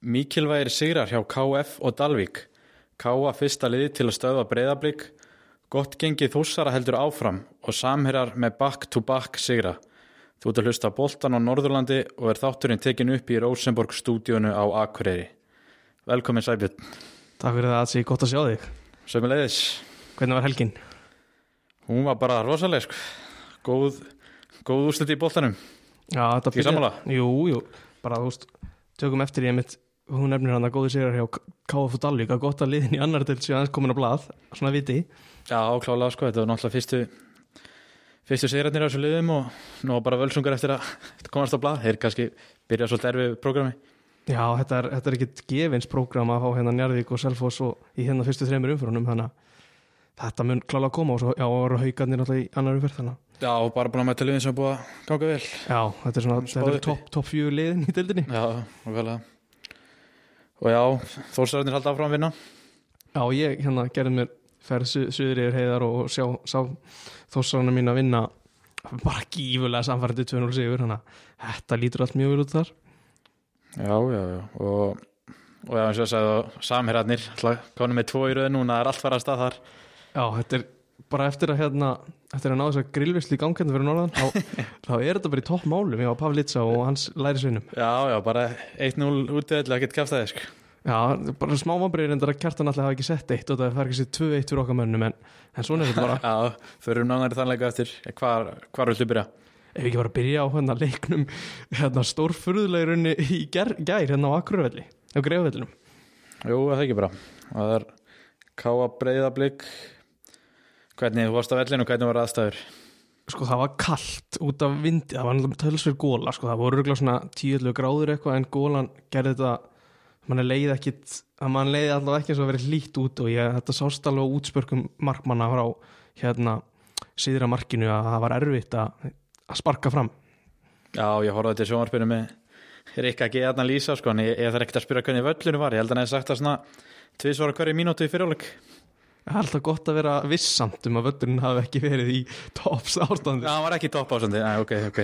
Mikilvægir sigrar hjá KF og Dalvík. KF fyrsta liði til að stöða breyðablík. Gott gengið þúsara heldur áfram og samherjar með back-to-back sigra. Þú ert að hlusta boltan á Norðurlandi og er þátturinn tekin upp í Rosenborg stúdíunu á Akureyri. Velkomin Sæbjörn. Takk fyrir það að sé gott að sjá þig Sömuleiðis. Hvernig var helgin? Hún var bara rosaleg sko. Góð, góð úrslit í boltanum. Já, þetta Ekki sammála? Jú, jú, bara þú veist Tökum eftir ég mitt, hún nefnir hann að góði sigrar hjá KF og Dalvík að gott að liðin í annar til síðan aðeins komin á blað Svona viti Já, klálega sko. Þetta var náttúrulega fyrstu, fyrstu sigrarnir á þessu liðum og nú bara völsungar eftir að komast á blað. Þeir kannski byrja svolítið erfið prógrami. Já, þetta er, þetta er ekkit gefins prógram að fá hérna Njarðvík og Selfoss og í hérna fyrstu þreymur umfyrunum þannig að þetta mun klálega koma og svo, já, eru haugarnir náttúrulega í annar umfyrð þannig að Já, og bara búin að mæta liðin sem er búið að ganga vel. Já, þetta er svona, þetta er topp top fjögur liðin í dildinni Já, okkarlega. Og já, þórsararnir halda áfram að vinna. Já, ég hérna gerði mér ferð su suður yfir heiðar og sjá, sá þósarana mín að vinna bara gífulega samfærandi 2-0 sigur þannig að þetta lítur allt mjög vel út þar Já, já, já. Og, og já, eins og ég sagði, samherjarnir, konum með tvo í röðu núna, er allt farað að stað þar. Já, þetta er bara eftir að hérna eftir að ná þess að grillvisli í ganghendu fyrir norðan þá, þá er þetta bara í topp málum ég var Pavlitsa og hans lærisvinnum Já, já, bara 1-0 útið ætla að geta kæft það, sko. Já, bara smá vambriðir endur að kjartan alltaf hafa ekki sett eitt og það fær ekki sér 2-1 fyrir okkar mönnum en, en svona er þetta bara Já, förum nánari þannleika eftir. Hvar, hvar viltu byrja? ef við ekki bara byrja á hérna leiknum hérna stórfurðulegurunni í ger, gær hérna á Akurvelli á Greifavellinum Jú, það er ekki bara. Það er káa breyðablík. Hvernig þú varst á vellinu og hvernig var aðstæður? sko það var kallt út af vindi það var náttúrulega tölsverð góla sko það voru örugglega svona 10 gráður eitthvað en gólan gerði þetta mann leiði ekkit að mann leiði allavega ekki eins og að vera hlýtt út og ég, þetta sást alveg útspörkum markmanna frá hérna síðra markinu að það var erfitt að, að sparka fram Já, ég horfði til sjónvarpinu með Rikka G. Adnan Lísa, sko, en ég, ég þarf ekkert að spyrja hvernig völlinu var. Ég held að hann hefði sagt það svona tvisvara hverju mínútu í fyrirháleik. það er alltaf gott að vera vissamt um að völlurinn hafi ekki verið í tops ástandi Já, hann var ekki topp ásandi. Næ, ok, ok.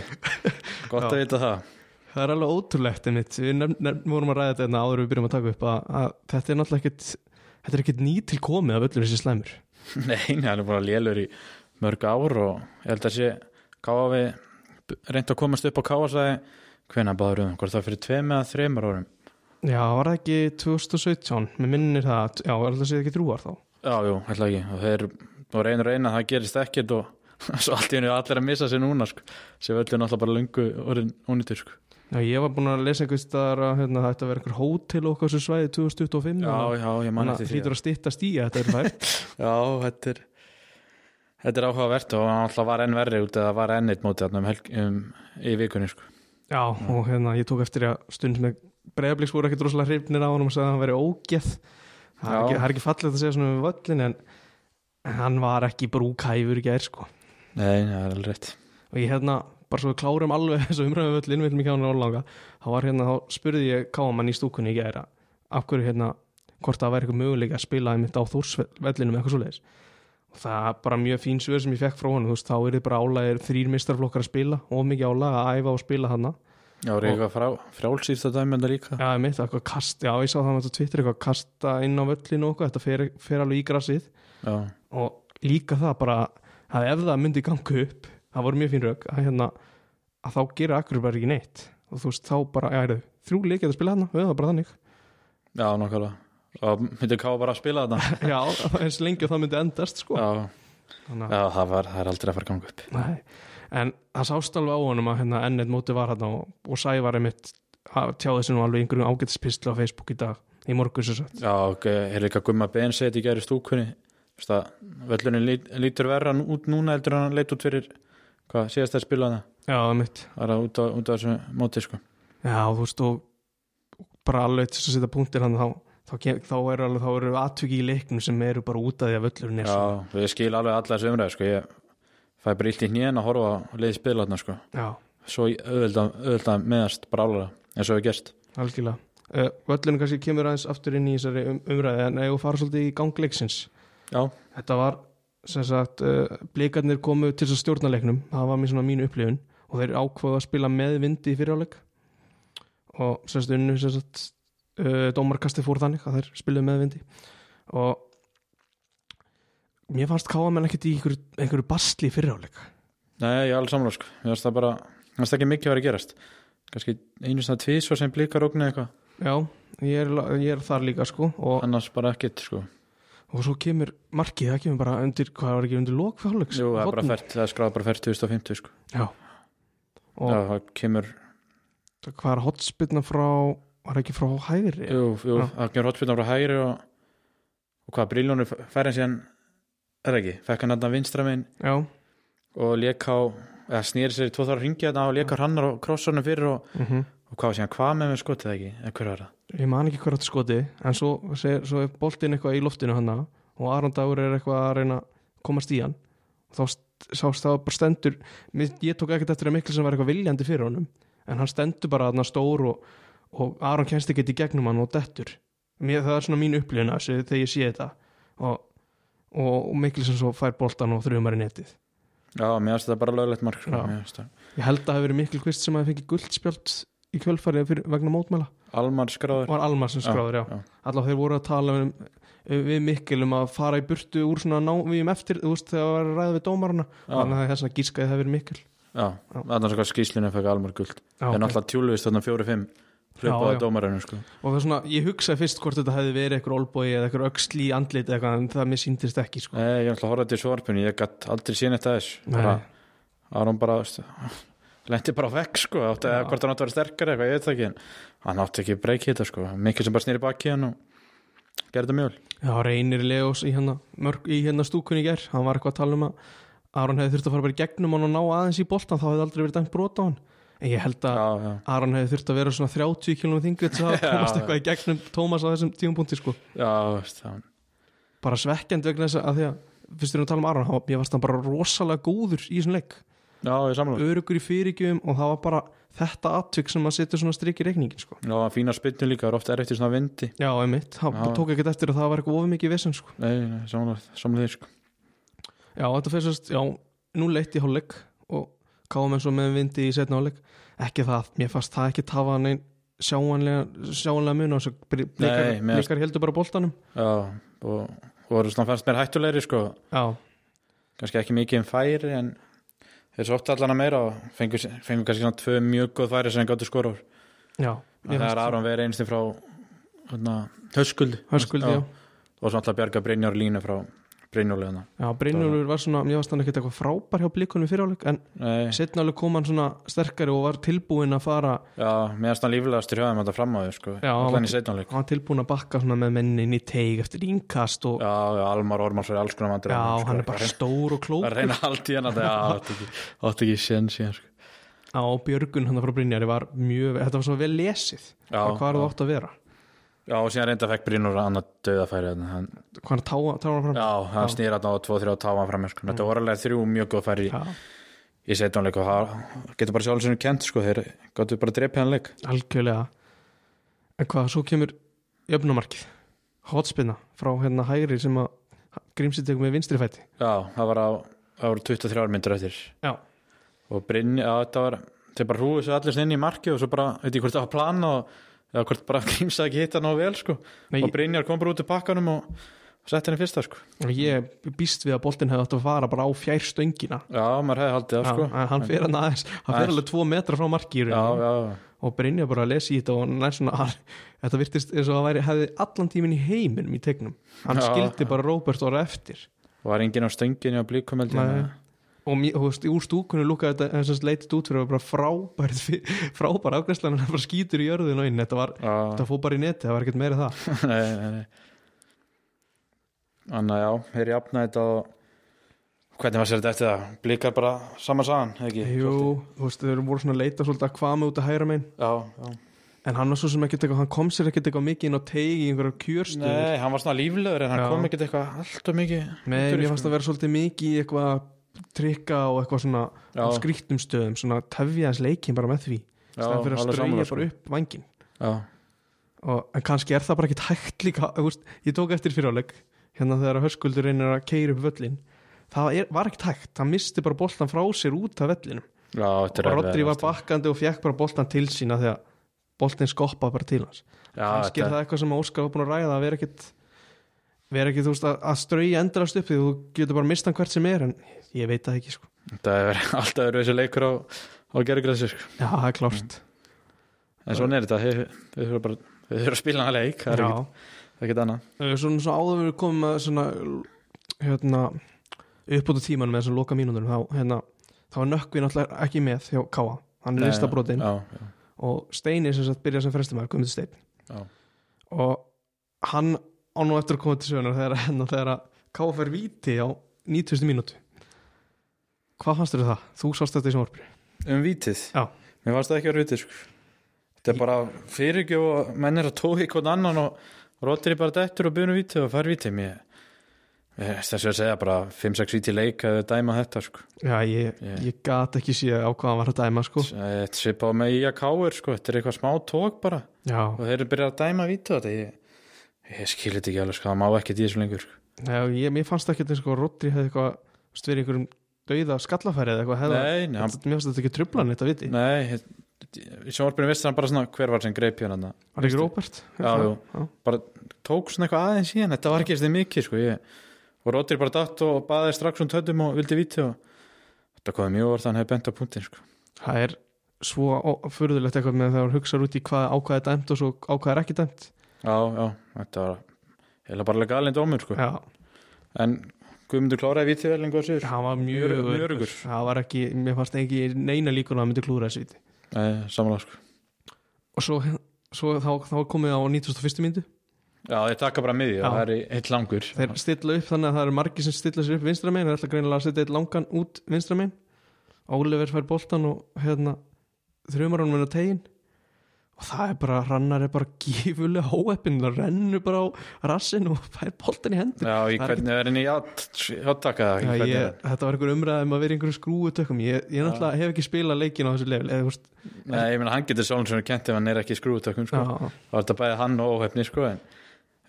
Gott að vita það. Það er alveg ótrúlegt einmitt. við vorum að ræða þetta hérna áður við byrjum að taka upp að, að þetta er náttúrulega ekkit þetta er ekkit ný til komið að völlurinn sé slæmur Nei, hann er bara lélur í mörg ár og ég held að sé Káa við reynd að komast upp á Káa sagði hvenær báður um, hvort það fyrir tveim eða þreymar árum. Já, var það ekki 2017 með minnir það, já, var það séð ekki þrjú ár þá Já, jú, held ekki. Og þeir og reynur eina, það gerist ekkert og svo allt í hennu allir að missa sér núna, sko. Sér völlur náttúrulega bara lungu orðin ónýttur, sko. Já, ég var búin að lesa einhver staðar að hérna, það ætti að vera einhver hótel okkar sem svæði 2025 Já, já, ég man Þannig að eftir því. hlýtur að stytta stíja, þetta er fært. Já, þetta er þetta er áhugavert og hann alltaf var enn verri út eða var enn eitt móti um, um, í vikunni sko. Já, og hérna, ég tók eftir að stund með breyðabliks voru ekkert rosalega hrifnir á honum og sagði að hann veri ógeð. Það er ekki, það er ekki fallið að segja svona um völlin en en hann var ekki brúkæfur bara svo við klárum alveg þessu umræðu völlin, við viljum ekki á hann orðlanga þá var hérna, þá spurði ég káamann í stúkunni í gær að af hverju hérna hvort það væri eitthvað möguleika að spila einmitt á þórsvellinum eitthvað svoleiðis. Og það er bara mjög fín svör sem ég fekk frá honum þú veist, þá er þið bara álægir þrýr mistarflokkar að spila og mikið álæg að æfa og spila hana Já, er eitthvað frá, frálsýrsta dæmenda líka. Já, mitt, eitthvað kast, já, ég sá það með Twitter eitthvað kasta inn á völlinu og þetta fer, fer alveg í grassið Já, og líka það bara að ef það myndi ganga upp það voru mjög fín rauk að hérna að þá gera akkur bara ekki neitt. Og þú veist þá bara, er þrjú leikið að spila hana við það bara þannig. Já nákvæmlega. Og myndi Ká bara að spila þetta já, eins lengi og það myndi endast sko. Já, já það, var, það er aldrei að fara að ganga upp. Nei, en það sást alveg á honum að hérna ennett móti var hérna og, og Sævar einmitt að tjáði þessu nú alveg einhverjum ágætispislu á Facebook í dag í sagt. Já, ok, er líka gumma benseit í veist að völlunni lít, lítur verra út núna heldur hann leit út fyrir hvað, að spila það já, mitt. Það er út á, út á þessu móti sko. Já, þú veist og bara alveg til að setja punktir hann þá, þá, þá eru alveg, þá eru atviki í leiknum sem eru bara út af því að er svona. Já, ég skil alveg alla þessu umræð sko. Ég fæ bara illt í hnén að horfa á leiði spila þarna sko. Já, svo auðvitað meðast bara álega eins og við gerst. Algjörlega. Uh, völlurinn kannski kemur aðeins aftur inn í þessari um, umræði en ef við fara svolítið í gangleiksins. Já, Þetta var, sagt, uh, blikarnir komu til þess að stjórna leiknum, það var mér mínu upplifun. Og þeir ákvaðu að spila með vindi í fyriráleik og sem sagt unnu uh, dómarkasti fór þannig að þeir spiluðu með vindi. Og mér fannst káamenn ekkert í einhverju, einhverju basli fyriráleik Nei, ég er alveg sko. Ég veist það bara, það veist ekki mikið að vera að gerast. Kannski einu svona tvís sem blíkar ógni eitthvað. Já, ég er, ég er þar líka sko og, Annars bara ekkit sko og svo kemur markið, það kemur bara undir hvað var ekki undir lók fyrir hálfleiks Jú, það er fært, það er skráð bara fært 2050 sko. Já. og það kemur, hvað er hotspillna frá var ekki frá hægri? Jú, jú, það kemur hotspilna frá hægri og Og hvað, Brílónu fær hann síðan Er það ekki, fekk hann hann vinstra minn já, Og lék á, eða snýri sér í tvo þar að ringja þetta og lék á hannar og krossarnum fyrir og, mm og hvað var síðan, hvað með með skotið ekki? Eða hver var það? Ég man ekki hver átti skoti en svo, svo er boltinn eitthvað í loftinu hann og Aron Dagur er eitthvað að reyna að komast í hann. Þá st- sást það bara stendur ég tók ekkert eftir að miklu sem var eitthvað viljandi fyrir honum en hann stendur bara þarna stór og, og Aron kennst ekki í gegnum hann og dettur. Mér, það er svona mín upplifun af þessu þegar ég sé þetta. Og, og, sem svo fær boltan og þrjumar í netið. Já, mér finnst þetta bara löglegt mark sko. Ég held að það hefur verið mikil kvist sem að fengi guldspjöld í kjölfarið fyrir, vegna mótmæla Almar skráður var Almar sem skráður, já, já. allavega þeir voru að tala um, við Mikkel um að fara í burtu úr svona návíum eftir, þú veist, þegar það var ræða við dómarana Já. þannig að það er svona gískaði það verið Mikkel Já, þannig að skýslinu fekk Almar guld Það er náttúrulega tjúluvist þarna fjóri-fimm já. dómarinu sko. og það er svona, ég hugsaði fyrst hvort þetta hefði verið eitthvað olbói eða eitthvað öxli í andlit eða eitthvað, en það mér síndist ekki sko. Nei, ég ætla að horfa til svarpunni Ég gætt aldrei sín eitt að þess bara, Aron bara veist, lendi bara á vekk sko. átti, eða hvort hann átti að vera sterkari eitthvað, ég veit það ekki en hann átti ekki breyki þetta sko. mikið sem bara snýri baki hann og gerði þetta mjög vel. Já, reynir Leós í hérna, mörg, í hérna stúkunni ger hann var eitthvað að tala um að Aron hefði þurft að fara bara í gegnum hann og ná aðeins í boltan þá hefði aldrei verið dæmt brot á hann en ég held að já, já. Aron hefði þurft að vera svona 30 km þingri til að komast eitthvað í gegnum Tómas á þessum tímapunkti sko já það, bara svekkjandi vegna þess að því að fyrst við erum að tala um Aron, hann ég varst hann bara rosalega góður í þessum samlega örugur í fyrirgjöfum og það var bara þetta atvik sem að setja svona strik í reikningin sko. Já, fína spynnu líka, það er ofta erfitt í svona vindi Já, einmitt, hann Já. tók ekkert eftir að það var eitthvað ofið mikið vesen sko. Nei, nei, samlega, því sko. Já, þetta fyrir sérst, já, nú leitt í hálfleik og káum eins og með vindi í setna hálfleik ekki það, mér fannst það ekki tafa neinn sjáanlega, sjáanlega mun á þessu Nei, blikar, blikar heldur bara boltanum Já, og, og svona fannst mér hættulegri sko. Já, kannski ekki mikið um færi en þeir sóttu allan að meira og fengu, fengu kannski svona tvö mjög góð færi sem gáttu skora úr. Já mér það er Aron verið einstu frá hérna, höskuld og svo alltaf Bjarga Brynjar línu frá Brynjóli hérna. Já, Brynjólfur var svona, mér varst hann ekkert eitthvað frábær hjá blikunum fyrir áleik en alveg kom hann svona sterkari og var tilbúinn að fara já, mér er svona líflegastur hjá þeim þetta fram á því sko. Já, hann var- setnáleik hann var tilbúinn að bakka svona með mennin í teig eftir ínkast og Já, já, Almar Ormars er alls konar já, hann er bara stór og að klókur reyna allt í hann já, átti ekki, átti ekki sén síðan sko. á Björgun hann frá Brynjari var mjög, þetta var svo vel lesið Já, hvað já. það átt að vera já, og síðan reynda fekk Brynjór annað döðafæri hann, hvað hann táa, táa hann fram? Já, hann snýr hann á 2-3 og táfa hann fram sko. þetta voru alveg þrjú mjög góð færi Já, í setnáleik og það getur bara sjálfsögnu kent sko, þeir gáttu bara að drepa hann leik. Algjörlega. En hvað, svo kemur jöfnumarkið. Hotspinna frá hérna hægri sem að grímsið tekum með vinstri fæti. Já, það var á, það voru 23 myndir eftir. Já. og Brynja, já, þetta var þeir bara hrúið sér allir inn í marki og svo bara, veit ég hvort það var plana og eða hvort bara grímsa ekki hitta nógu vel sko. Nei, og Brynjar kom bara út í pakkanum og sett henni fyrsta sko. og ég býst við að boltin hefði átt að fara bara á fjær stöngina Já, maður hefði haldið það sko. en hann fer hann aðeins, hann fer Aðeins. alveg tvo metra frá Já, já, og Brynja bara að lesa í þetta og nær svona þetta virtist eins og að væri, hefði allan tíminn í heiminum í tegnum hann Já. skildi bara Róbert orða eftir og var enginn á stönginu á blíkomeldi Nei. Og mér, þú veist, úr stúkunni lúkaði þetta eins og leitið út fyrir að bara frábær frábær afgræslan hann bara skýtur í jörðin og inn þetta, var, Já, þetta fór bara í neti, það var ekkert meira það nei, nei, nei Þannig að já, þeir jafna þetta og hvernig var sér þetta eftir það? Blíkar bara saman sagan, ekki? Jú, þú veist, þeir voru svona að leita svolítið að hvað með út að hægra megin Já, já en hann var svo sem ekkert eitthvað, hann kom sér ekkert eitthvað mikið inn á teigi í einhverjar kjörstöður Nei, hann var svona líflegur en hann Já. kom ekkert eitthvað allt og mikið Nei, mér fannst sko. að vera svolítið mikið í eitthvað trikka og eitthvað svona á skrýttum stöðum, svona tefja hans leikin bara með því, stæðan fyrir að strauja bara upp vangin og, en kannski er það bara ekkert hægt líka veist, ég tók eftir fyriráleik hérna þegar höskuldur reynir að keira upp völlin það er, var ekkert hægt, hann misti bara boltan frá sér út af þetta og Rodri var erfiðast. bakkandi og fekk bara boltan til sína þegar boltinn skoppa bara til hans. Já, kannski er það eitthvað sem Óskar var búin að ræða að vera ekkit vera ekki, þú veist, að, að strauja endalast upp því þú getur bara mist hann hvert sem er en ég veit það ekki, sko. Þetta er alltaf verið þessi leikur á, á gerðgræsi sko. Já, það er klárt. En svona er þetta, þið þið þurfa bara þið þurfa að spila hann leik, það er ekkit annað. Svona svo áður við komum með svona hérna uppbútu tíman með þessum loka mínútur þá, hérna, þá var Nökkvi náttúrulega ekki með hjá Káa, hann er já, og Steini sem sagt byrja sem já. og eftir að koma til sögunar þegar, hérna, þegar að Káa fær víti á 90. mínútu Hvað fannst þér um það? Þú sást þetta í sjónvarpinu um vítið Já. mér varst það ekki að vítið sko. þetta er bara fyrirgjöf og menn er að tói hvern annan og rótir í bara dettur og byrjum vítið og fær vítið mér þess að segja bara 5-6 vítið leik að dæma þetta sko. Já, ég, Ég- ég gat ekki séð á hvað hann var að dæma sko. þetta sé bara með káir sko. þetta er eitthvað smá tók bara Já, og þeir eru byrjað að dæma vítið þetta ég, ég skil þetta ekki alveg sko. það má ekki því þessu lengur sko. Já, ég, mér fannst ekki eins og Rodri hefði eitthvað þú veist, verið í einhverjum dauða skallafæri eða eitthvað hefða, nei, nei, hann, mér fannst þetta ekki trublan þetta viti, nei í sjónvarpinu vissi hann bara svona hver var sem greip hérna var ekki Róbert Já, jú. bara tók svona eitthvað aðeins síðan þetta var ekki eftir mikið sko ég, og Rodri bara datt og baði strax um töndum og vildi víti og þetta komið mjög orð hann hefði bent á punktin sko. það er svo furðulegt eitthvað með þegar hann hugsaður út í hvað ákvað er dæmt og svo ákvað er ekki dæmt já, já, þetta var heila bara legalinn dómur sko. Já, en Guðmundur kláraði víti vel lengur sér hann var mjög öruggur. það var ekki, mér fannst ekki neina líkur að hann myndi klúra þessu viti Nei, samanlega sko. og svo, svo þá, þá komið á 91. myndu já, þeir taka bara miði og það er eitt langur þeir stilla upp þannig að það eru margir sem stilla sér upp vinstra megin, þeir ætla greinilega að setja eitt langan út vinstra megin Oliver fær boltan og hérna þrjumar hann minna tegin og það er bara, rannar er bara gífulega hóeppin, það rennur bara á rassin og fær boltan í hendur. Já, í Það er hvernig er henni áttaka Já, ég, þetta var einhver umræð um að vera einhverju skrúutökum ég, ég náttúrulega hef ekki spilað leikin á þessu level eða, veist, Nei, ég meina hann getur svona sem kent ef hann er ekki skrúutökum sko. er þetta bæði hann og óhefni sko, en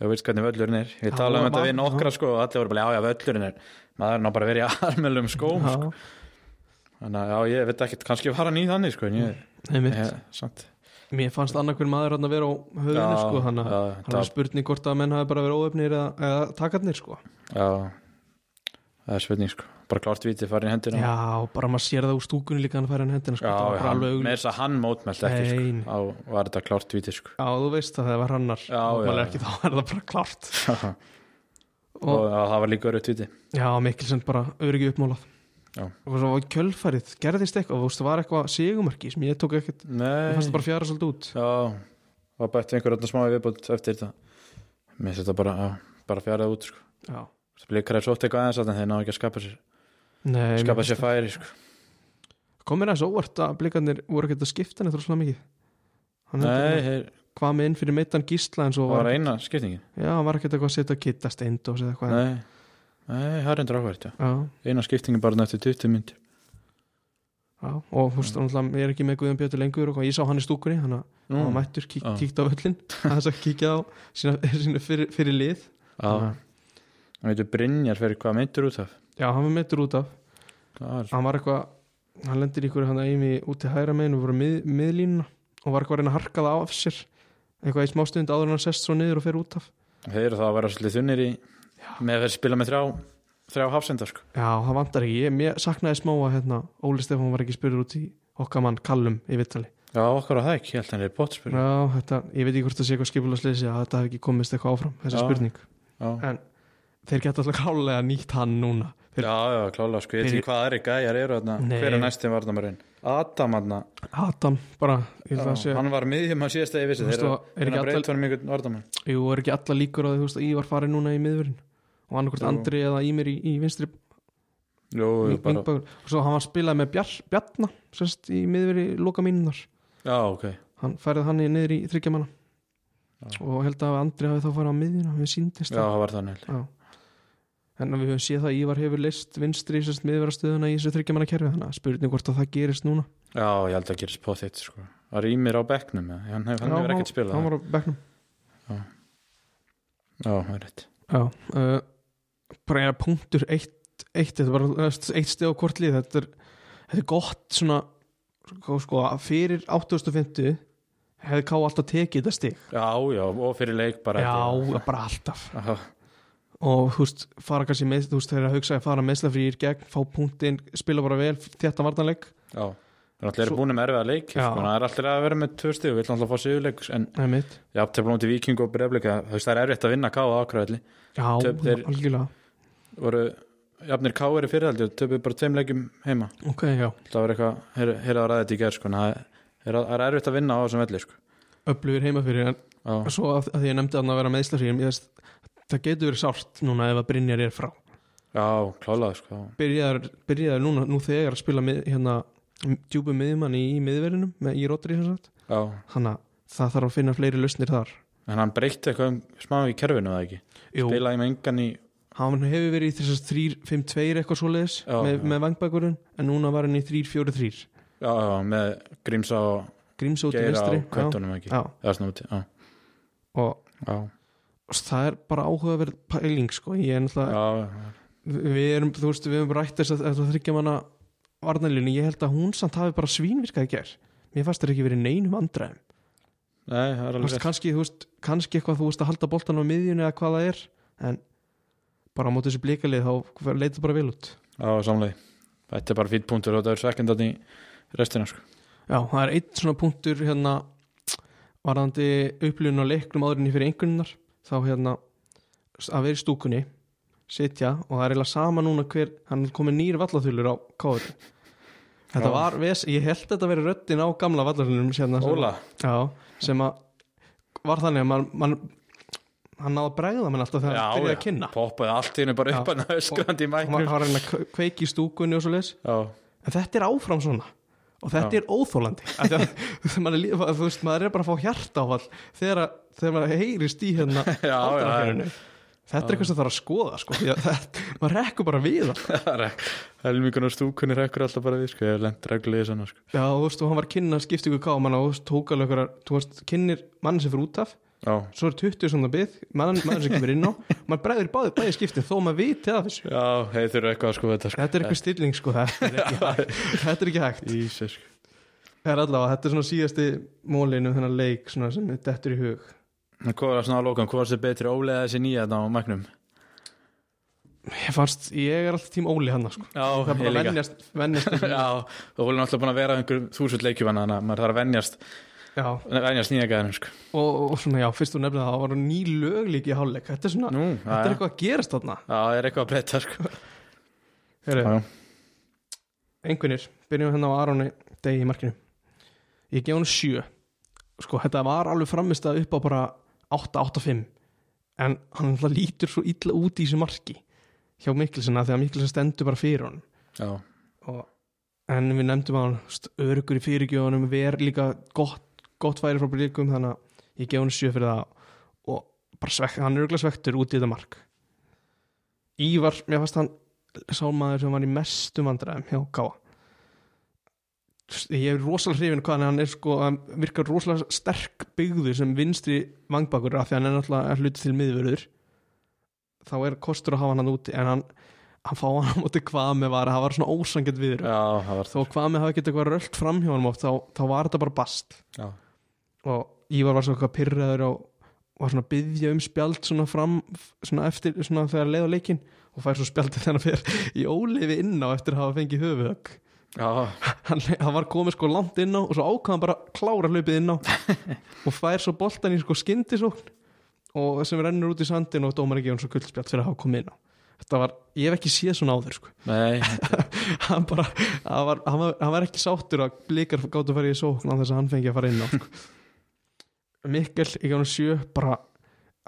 þú veist hvernig völlurinn er. Ég Já, tala um og þetta við nokkra sko, og allir voru bara, já, já, völlurinn er maður er ná bara vera í armelum skóm sko. hann sko, mér fannst annarkver maður hann að vera á höfðinu sko, það það- er spurning hvort að menn hafi bara verið óöfnir eða, eða takarnir sko já, það er spurning sko, bara klárt viti farin hendina Já, bara maður sér það úr stúkunni líka hann færi hann hendina sko, já, það var bara hann, alveg með augljóst. þess að hann mótmælt ekki sko, Nei, nei. á var þetta klárt viti sko Já, þú veist að það var hannar já, ekki, þá er það bara klárt og og, já, það var líka örutt viti Já, Mikkelsen bara öryggi uppmálað. Og svo var kjölfærið, gerðist eitthvað veist, það var eitthvað sigumarki sem ég tók ekkert nei, fannst það bara fjara svolítið út. Já, var bætt einhver öllum smá viðbútt eftir þetta. Mér finnst þetta bara, bara fjarað út sko. Já, Blikar er sótt eitthvað aðeins að þeir ná ekki að skapa sér Nei, skapa sér færi sko. kom mér aðeins óvart að blikarnir voru ekkert að skipta henni þrjóðslega mikið. Nei, þeir, hvað með inn fyrir meittan gísla en svo það var var, eina skiptingin. Já, hann var ekkert eitthvað að setja Nei, það er endur áhverjt já, Eina skiptingin bara nættu 20 mynd já, og þú veist, ég er ekki með Guðjón Björn lengur og ég sá hann í stúkunni hann hann var mættur, kík, kíkt á öllin aðeins að kíkja á sína, sína fyrir, fyrir lið. Já, það veitur Brynjar fyrir hvað myndur út af? Já, hann var meittur út af. Er hann var eitthvað, hann lendir ykkur hann að eimi út til hægra meginn og voru mið, miðlínuna og var eitthvað að reyna að harka það af sér. Eitthvað í smástund áður en hann sest svo niður og fer út af. Þeir það að vera svolítið þunnir í með að þeir spila með þrjá þrjá hafsendar sko. Já, það vantar ekki, ég, ég saknaði smá að hérna, Óli Stefán var ekki spurður út í okkar mann Kallum í Vittali Já, okkar á það ekki, ég held að hann er bótspil Já, já, þetta, ég veit ekki hvort það sé eitthvað skipulasleysi að þetta hef ekki komist eitthvað áfram, þessi Já. spurning. já, en þeir geta alltaf klálega nýtt hann núna. Þeir, já, klálega sko, ég veit ekki hvað aðri gæjar eru þarna. Nei. Hver er næstum varnamarinn? Adam hann Adam, bara, ég að segja Hann var miðjum að síðast að ég vissi. Þeir er ekki eru allar- breytt honum einhvern varnamann Jú, er ekki alla líkur á því þú veist, að Ívar fari núna í miðvörun og annarkvort Jú. Andri eða Ímir í, í vinstri vingbögun og svo hann var spilað með Bjar, Bjarna sérst, í miðveri loka mínunar já, ok. Hann færið hann niður í þryggjamanna Já. og held að Andri hafi þá farið á miðjuna við síndist Já, það. var þannig Já. en við höfum séð það að Ívar hefur list vinstri sérst miðverastöðuna í þessu þryggjamanna kerfi þannig að spurning hvort að það gerist núna. Já, ég held að gerist på þitt sko. Það rýmir á bekknum, ja. hann hefur, Já, ekkert spilað hann var á bekknum. Já, það er rétt. Já, uh, bara punktur eitt, eitt, þetta er bara eitt stið á hvort lið þetta er, þetta er gott svona sko, sko, fyrir 850 hefði ká alltaf tekið þetta stig. Já, já, og fyrir leik bara já, bara alltaf. Já, og þú veist, fara kannski með þú veist, þegar að hugsa að fara meðslafrýr gegn fá punktinn, spila bara vel, þetta vartanleik já Það er alltaf Svo- búin með erfiða leik sko. Það er alltaf að vera með tvö stig Við ætlum alltaf að fá sigurleik En það er mitt já, það er erfitt að vinna Töp þeir- algjörlega, Voru jafnir káir í fyrirhaldi og töpuðu bara tveim leikjum heima. Ok, já. Það var eitthvað, heyrða að ræða þetta í gerð sko. Það er, það er erfitt að vinna á þessum velli sko. öflugir heima fyrir, en Já, svo að, að því ég nefndi að vera meðslafrýr það getur verið sárt núna ef að Brynjar er frá. Já klálega sko. byrjaður, byrjaður núna, nú þegar að spila með, hérna, djúbu miðjumann í, í miðverðinum, með, í Já, þannig að það þarf að finna fleiri lausnir þar. En hann breytti eitthvað um smá í kerfinu eða ekki? Jú, Spilaði með engan í hann hefur verið í þessast 3-5-2 eitthvað svoleiðis Já, með, með vangbækurinn en núna var hann í 3-4-3 Já, já, með Grímsa og Grímsóti Geira vinstri á kvötunum ekki? Já, Já, snúti, já, og já, það er bara áhugaverð pæling sko, ég er náttúrulega já, við erum, þú veist, við erum rætt þess að þetta þryggja manna varnalínu, ég held að hún samt hafi bara svínvirkað í ger mér fannst það ekki verið neinum andræðum Nei, það er alveg veist, kannski, þú veist, kannski eitthvað þú veist að halda boltan á miðjunni eða hvað það er en bara á móti þessu blikalið þá leitur bara vel út. Já, samlega Þetta er bara fýtt punktur og þetta er sekundar í restina sko. Já, það er einn svona punktur hérna varðandi upplifun á leiknum áðurinni fyrir einhverjunar þá hérna að vera í stúkunni sitja og það er eiginlega sama núna hver hann er komið nýr vallathulur á káður Þetta Já. var, ves, ég held þetta að vera röddin á gamla vallathulunum sem, Óla, já, sem að var þannig að man, man, hann náði að bregða mann alltaf þegar hann byrjaði að kynna. Poppaði allt í henni bara upp hann öskrandi í mæknum. hann var að reyna að kveiki í stúkunni og svo leis Já, en þetta er áfram svona. Og þetta Já. er óþólandi þú veist, maður er bara að fá hjartáfall þegar, að- þegar maður heyrist í hérna ádrakerfinu þetta er eitthvað sem þarf að skoða sko, þetta, maður rekkur bara við það. Helmingunar stúkunni rekkur alltaf bara við sko, ég hef lent reglulega í svona sko. já, þú veist, hann var að kynna skiptingu káman og þú veist, tók alveg mann Já, svo er 20 svona bið mann, mann sem kemur inn á, maður bregður báði bæði skiptin þó maður viti að þessu já, þurfa eitthvað að sko þetta sko. þetta er eitthvað stilling sko, þetta er þetta er ekki hægt. Sko. Það er allavega, þetta er svona síðasti mólinu þennan leik svona sem er dettur í hug Hvað var svona á lókan, hvað var þessi betri ólega þessi nýja þetta á mæknum? Ég fannst, ég er alltaf tím Óli hann sko. Já, Það er bara að venjast, venjast þessu. Já, þú volum alltaf búin að vera einhverjum þúsund leikjum að maður þarf að venjast, Já, venjast nýja gæðinum sko. og, og svona, já, fyrst þú nefnir það var ný lög líka í hálfleik. Þetta er svona, Nú, þetta er eitthvað að gerast þarna. Já, það er eitthvað að breyta sko. Já, já. Einhvernir, byrjum hérna á Aroni degi í markinu. Ég gef hann sjö. Sko, þetta var alveg framist að upp á bara 8-8-5 En hann lítur svo illa út í þessu marki Hjá Mikkelsen að því að Mikkelsen stendur bara fyrir honum. Já, og, en við nefndum að hann öruggur í fyrirgjóðunum ver líka gott, gott færi frá bríkum þannig að ég gef hann sjö fyrir það og bara svekk, hann er öruglega svektur út í þetta mark. Ívar, mér fannst hann sálmaður sem var í mestum vandræðum hjá Káa ég er rosalega hrifin hvað hann er sko, hann virkar rosalega sterk byggður sem vinstri vangbakur af því hann er náttúrulega hluti til miðvörður. Þá er kostur að hafa hann úti en hann, hann fá hann á móti hvað með var það var svona ósangjönd viður þó hvað með hafa ekkert eitthvað rölt fram hjá hann oft þá, þá var þetta bara bast. Já, og Ívar var svona eitthvað pyrraður og var svona að byggja um spjald svona fram svona eftir svona þegar leið á leikin og fær svo spjaldið hann fer í óleifi inn á eftir að hafa fengið höfuðögg já, hann, hann var komið sko langt inn á og svo ákvað hann bara klára hlaupið inn á og fær svo boltan í sko skyndisókn og sem rennur út í sandin og dómar ekki hann svo guldspjald fyrir að hafa komið inn á. Þetta var, ég hef ekki séð svona áður sko. Nei, hann bara, hann var, hann var, hann var ekki sáttur að blikar gáttu að fara í sókn á þess að hann fengi að fara inn á sko. Mikkel, gaf hann sjö bara,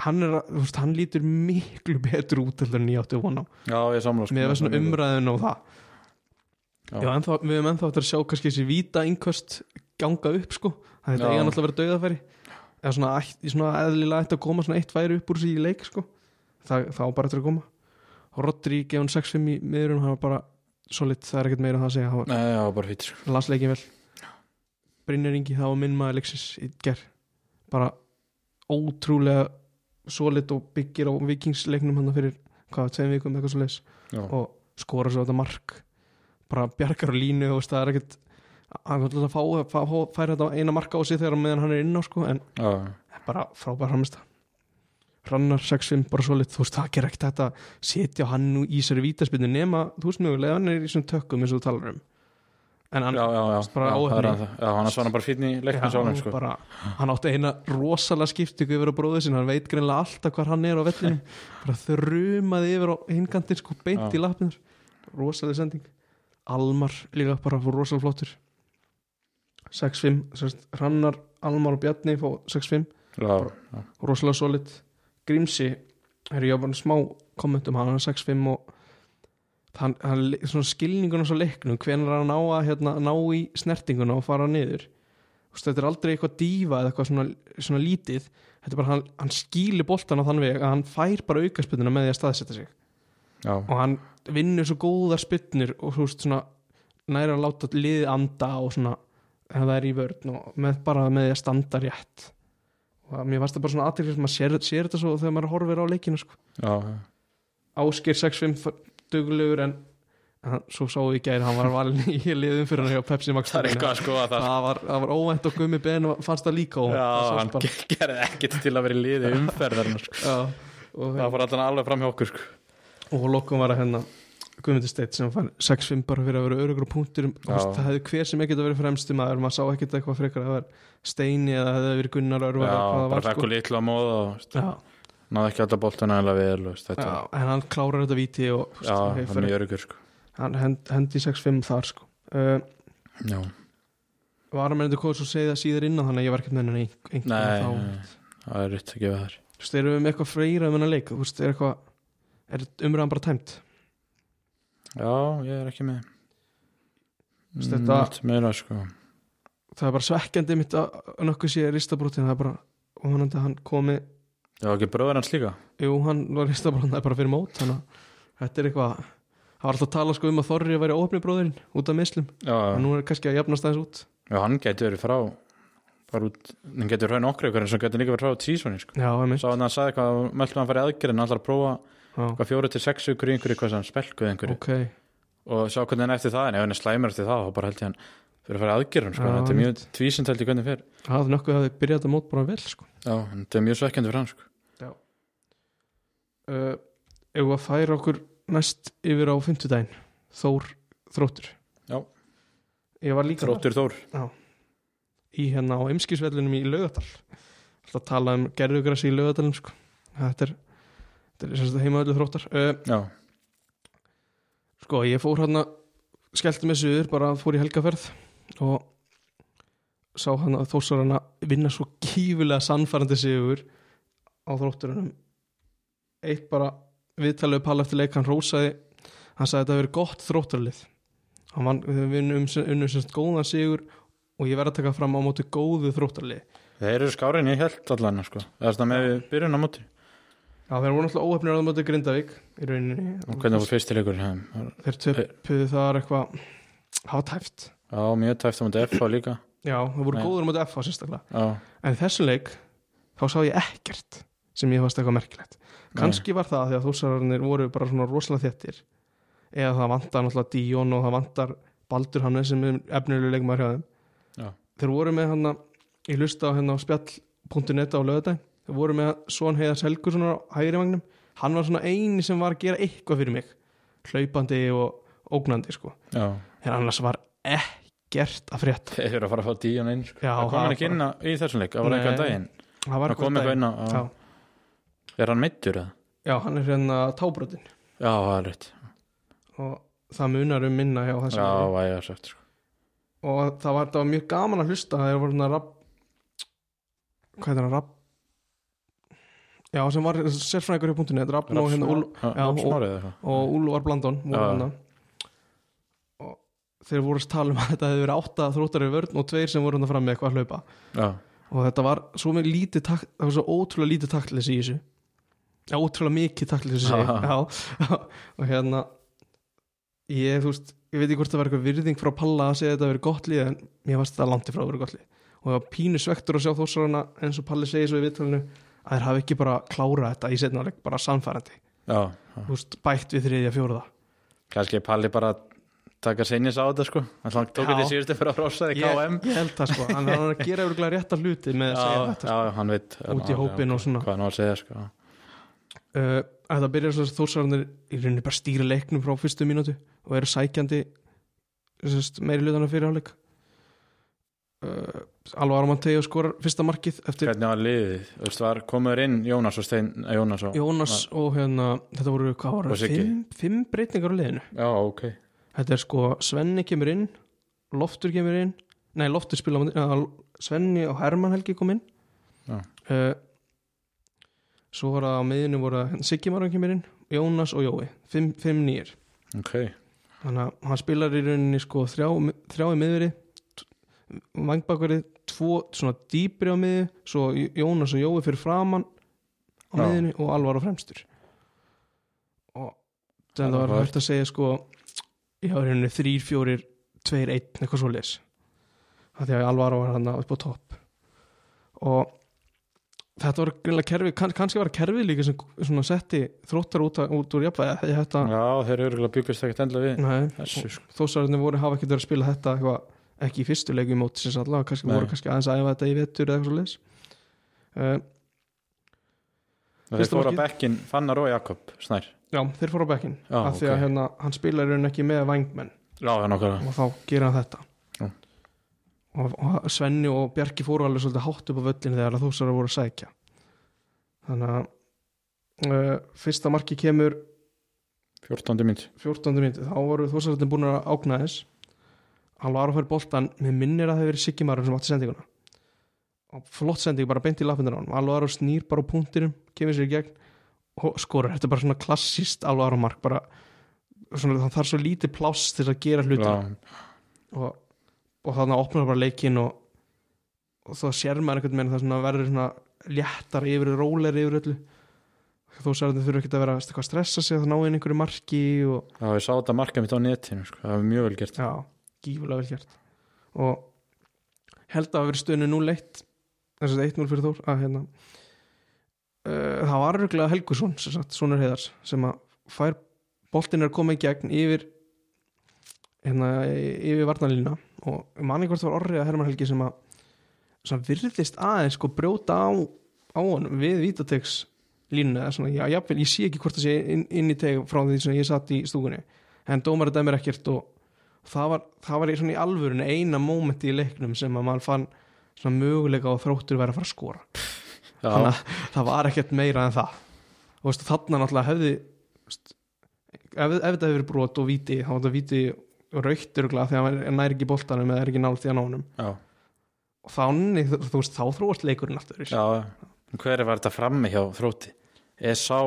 hann er að, veist, hann lítur miklu betur út en ég átti von á. Já, ég samla sko, með svona umræðin og það. Já. Já, ennþá, við hefum ennþá eftir að sjá kannski þessi víta innköst ganga upp sko. Það er eiga náttúrulega að vera dauðafæri. Eða svona, svona eðlilega ætti að koma svona eitt færi upp úr þessi í leik sko. Það, það á bara eftir að koma. Og Rodri gefur hann 6-5 í miðurinn hann var bara solid, það er ekkert meira um það að segja hann var Nei, já, bara fýtt sko. las leikin vel. Brynjar Ingi, það var minn maður leiksins í ger bara ótrúlega solid og byggir á vikingsleiknum hann fyrir hvað, tveim vikum eitthvað svo leis Já, og skora svo þetta mark. Bara bjargar á línu og það er ekkert hann vil alltaf fá, fá, fá færa þetta eina marka á sig þegar meðan hann er inn á sko, en já, bara frábær framist Hrannar 6-5 bara svo lit, þú veist, það ger ekkert þetta setja hann nú í sér vítaspinnu nema, þú veist mjögulega, hann er í svona tökkum eins og þú talar um en hann, já, bara er hann er svona bara fínn í leiknum sjálfum sko. hann átti eina rosalega skiptingu yfir á bróðu sinni, hann veit greinlega alltaf hvar hann er á vellinum. Bara þrumaði yfir á hingandir sko, beint Já. í lappinur rosalega sending. Almar líka bara fór rosalega flottur. 6-5 sérst, Hrannar, Almar og Bjarni fór 6-5 já, já, rosalega solid. Grímsi er ég á bara smá kommentum hann er 6-5 og hann, hann, skilningun á svo leiknum er hann á að hérna, ná í snertinguna og fara niður. Þú veist, þetta er aldrei eitthvað dífa eða eitthvað svona, svona lítið. Þetta er bara hann, hann skýli boltan á þann veg að hann fær bara aukaspynnuna með því að staðsetja sig. Já, og hann vinnur svo góðar spynnur og veist svona næra að láta liðið anda og svona ef það er í vörn og með, bara með því að standa rétt. Og mér fannst það bara svona aðtrykk maður sér, sér þetta svo þegar maður horfir á leikinu sko. Ásker 6-5 duglegur en svo sá ég gæri hann var valin í liðum fyrir hann hjá Pepsi Max það að skoða það það var, var óvænt og gummi ben og fannst það líka óvænt já, hann bara. gerði ekkert til að vera í liði umferðar sko. Og, það fór alltaf alveg fram hjá okkur sko. og lokum var að hérna Guðmundur Steit sem fann 6-5 bara fyrir að vera örugur á punktur það hefði hver sem ekkert að vera fremsti maður maður sá ekkert eitthvað frekar að það var Steini eða það hefði verið Gunnar já, bara fekk sko. og litlu á móða og veist, náði ekki alltaf boltuna eða vel veist, já, en hann klárar þetta víti og þú veist, já, hey, hann er örugur sko. hann hend, hendi 6-5 þar sko. uh, já, var að meðan þetta segja það síðar innan þannig að ég var ekki með henni einhvern nei, þá það er rétt að gefa þær. Þú veist, erum við með eitthvað freyra um hennar leik? Þú veist, er eitthvað er umræðan bara tæmt? Já, ég er ekki með. Veist, Mm, þetta- meira sko. það er bara svekkjandi mitt að að nokkuð sé ristabrótin það er bara og hann komi já, ekki bróður hans líka? Jú, hann var er bara fyrir mót þannig að þetta er eitthvað það var alltaf að tala sko um að Þorri að væri óöfni bróðurinn út af mislum já, og nú er kannski að jafnast aðeins út. Já, hann getur verið frá bara út, hann getur hraun okkur ykkur en svo getur líka verið frá tísoni sko. já, einmitt. Sá hann að sagði eitthvað, mæltum hann farið aðgerð en allar að prófa hvað fjóru til sex vikur í einhverju hvað sem spelkuð einhverju. Ok, og sjá hvernig hann eftir það en ef hann er slæmur eftir það þá bara held ég hann fyrir að fara aðgerðum sko. Þetta er mjög tvísind held ég hvernig fer. Það er nokkuð að þau byrjað þetta mót bara vel sko. Já, en þetta er mjög svekkjandi fyrir hann sko. Uh, ef við að færa okkur næst yfir á fimmtudaginn. Þór þróttur. Já. Þróttur Þór. Í hérna á emskisvellinum í Laugadal alltaf að tala um gerðugrassi í Laugadalum sko. þetta er, er sem sagt heimaðallu þróttar. Uh, já, sko ég fór hérna skellti mig suður, bara fór í helgaferð og sá hann að þósar hann að vinna svo kífilega sannfærandi sigur á þrótturunum eitt bara viðtalið Pall eftir leik, hann rósaði hann sagði að þetta hafi verið gott þróttarlið. Hann vann, við vinnum unnum semst góðan sigur og ég verð að taka fram á móti góðu þróttarlið þeir eru skári en ég held allan sko. svona með byrjun á móti. Já, þeir voru náttúrulega óhefnir á móti Grindavík í rauninni. Og hvernig fór fyrst til ykkur já, þeir töpuðu þar eitthvað hafa tæft mjög tæft á móti F líka. Já, það voru Nei. góður á móti FH sérstaklega. Já, En í þessum leik, þá sá ég ekkert sem ég fannst eitthvað merkilegt. Kanski var það því að þúsararnir voru bara svona rosalega þéttir. Eða það vantar náttúrulega Díón og það vantar Baldur Hannes sem er efnilegu leikmaður hjá þeim. Já. Þeir voru með hann ég hlusta á hérna á spjall.net á lögadaginn þeir voru með Svon Heiðars Helgursson á hægri vagnum hann var svona eini sem var að gera eitthvað fyrir mig. Hlaupandi og ógnandi sko. Já, en annars var ekkert að frétta. Þeir eru að fara að fá díun inn sko. Það kom hann ekki inn í þessum leik það var eitthvað daginn. það kom eitthvað inn á er hann meittur eða? já, hann er hérna tábrotin. Já, það er rétt. Og það munar um minna hjá já, þessum það er sagt sko. og það var, það var mjög gaman að hlusta það var svona rap hvað er það rap já sem var punktinu þetta er Rafn og hérna Úl, já, og- eða eitthvað. og Úlvar Blandón voru og þeir voru að tala um að þetta hefði verið átta þróttar í vörn og tveir sem voru hann fram með eitthvað að hlaupa. Já, og þetta var svo með lítið takt það var svo ótrúlega lítið taktleysi í þessu já, ótrúlega mikið taktleysi Já. já, já, og hérna ég, þú veist, ég veit ekki hvort það var eitthvað virðing frá Palla að segja að þetta verið gott lið en mér varst þetta langt ifrá að vera gott lið. Og það var pínu svektur að sjá þósarana eins og Palli segir svo í viðtalinu að þeir hafi ekki bara klárað þetta í setnáleik bara samfærandi, þú veist, bætt við þriðja fjóruða kannski er Palli bara taka sinnis á þetta sko. Hann tók Já. þetta í síðustu fyrir að rosa ég, KM ég held það sko, hann er að gera örgulega rétta hluti með að segja þetta veit Út í hópinn og svona. hvað hann á að segja sko uh, Þetta byrjar svo að þórsararnir í rauninni bara stýra leiknum frá fyrstu mínútu og eru sækjandi sest, meiri hlutana fyrir áleik uh, Alvar Mateo skorar fyrsta markið eftir hvernig var liðið, þú veist, var komur inn Jónas og Stein, eh, Jónas og Jónas og hérna þetta voru, hvað voru, Siggi. fimm, fimm breytingar á liðinu. Já, ok, Þetta er sko, Svenni kemur inn Loftur kemur inn Nei, Loftur spila Svenni og Hermann Helgi kom inn. Já. uh, Svo var það á miðinu voru Siggi Marun kemur inn Jónas og Jói, fimm, fimm nýjir ok. Þannig að hann spilar í rauninni sko þrjá, þrjá í miðveri vangbakverið, tvo svona dýpri á miði, svo Jónas og Jói fyrir framann á Já. miðinni og Alvar á fremstur. Og það var hægt að segja sko í rauninni þrýr, fjórir, tveir, einn eitthvað svo leis það því að Alvar var hann upp á topp. Og þetta var greinlega kerfi, kann, kannski var kerfi líka sem svona setti þróttar út, út úr jafnvægi þetta já, þeir eru byggust ekkert endla við. Sko. þósararnir voru hafa ekkert verið að spila þetta eitthvað, ekki í fyrstu leikju móti sem allavega, kannski Nei. voru kannski aðeins að æfa þetta í vetur eða eitthvað svo leis uh, þeir Fyrsta fóru á bekkin Fannar og Jakob Snær. Já, þeir fóru á bekkin af því ok. að hérna, hann spilar í rauninni ekki með vangmenn já, og þá gera þetta. Og, og Svenni og Bjarki fóru alveg svolítið hátt upp á völlinu þegar að þósarar voru að sækja. Þannig að uh, fyrsta marki kemur 14. mynd 14. myndi, þá voru þósararnir búin að ákna þess hann var að fyrir boltan, mér minnir að það hefur verið Siggi Marun sem átti sendinguna. Og flott sending, bara beint í lappindur á hann alveg að snýr bara á punktinum, kemur sér í gegn og skorur, þetta er bara svona klassist alveg að mark, bara svona, það þarf svo lítið pláss til að gera hluti já, og, og þannig opnar bara leikinn og, og þá sér maður einhvern veginn það svona verður svona léttar yfir, róleri yfir öllu. Þó sér að þau þurfa ekki að vera eitthvað að stressa sig að ná inn einhverju marki og já, ég sá þetta marka mitt á netinu sko. það var mjög vel gert. Já, gífulega vel gert. Og held að hafa verið stöðinu 0-1 þess að 1-0 fyrir Þór að hérna uh, það var röglega Helgusson sem sagt, sonur heiðars sem að fær boltin er að í gegn yfir hérna yfir varnalína og manni hvort það var orrið að Herman Helgi sem að sem virðist aðeins sko brjóta á, á honum við vítategs línuna eða svona, já, jafnvel, ég sé ekki hvort það sé inn, inn í teg frá því sem ég satt í stúkunni en dómar dæmir ekkert og það var, það var í alvörun eina mómenti í leiknum sem að maður fann svona möguleika á þróttur verið að fara að skora. Já, þannig að það var ekkert meira en það. Og veist, þarna náttúrulega hefði ef, ef þetta verið brot og víti þá var þetta víti og rauktur því að hann næri ekki boltanum eða er ekki nált því að nánum já, og þá, þú veist, þá þróast leikurinn aftur já hver var þetta frammi hjá þrótti? Esá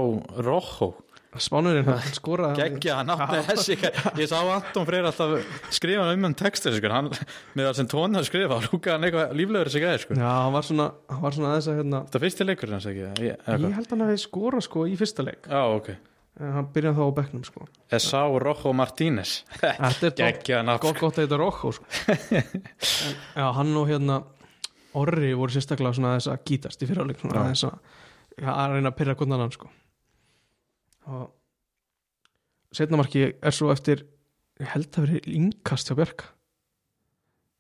Rojo. Spánurinn hann skoraði geggja hann átti þessi ég sá Anton Freyr alltaf skrifa um hann textur sko. hann, með það sem tónar skrifa lúka hann eitthvað líflegur þessi gæði sko. já, hann var svona, hann var svona aðeins að hérna, þetta fyrsti leikur hans ekki? Ég, ég held að hann hefði skorað sko í fyrsta leik. Já ok hann byrjaði þá á bekknum sko. Esá Rojo Martínez. Þetta er gott, hann gott, gott að þetta Rokko sko. en, já, hann og hérna Orri voru sérstaklega svona aðeins að gítast í fyrirháleik svona aðeins að, að reyna að pyrra hvernig annan sko. Og setnamarki er svo eftir held að verið yngkast hjá Björk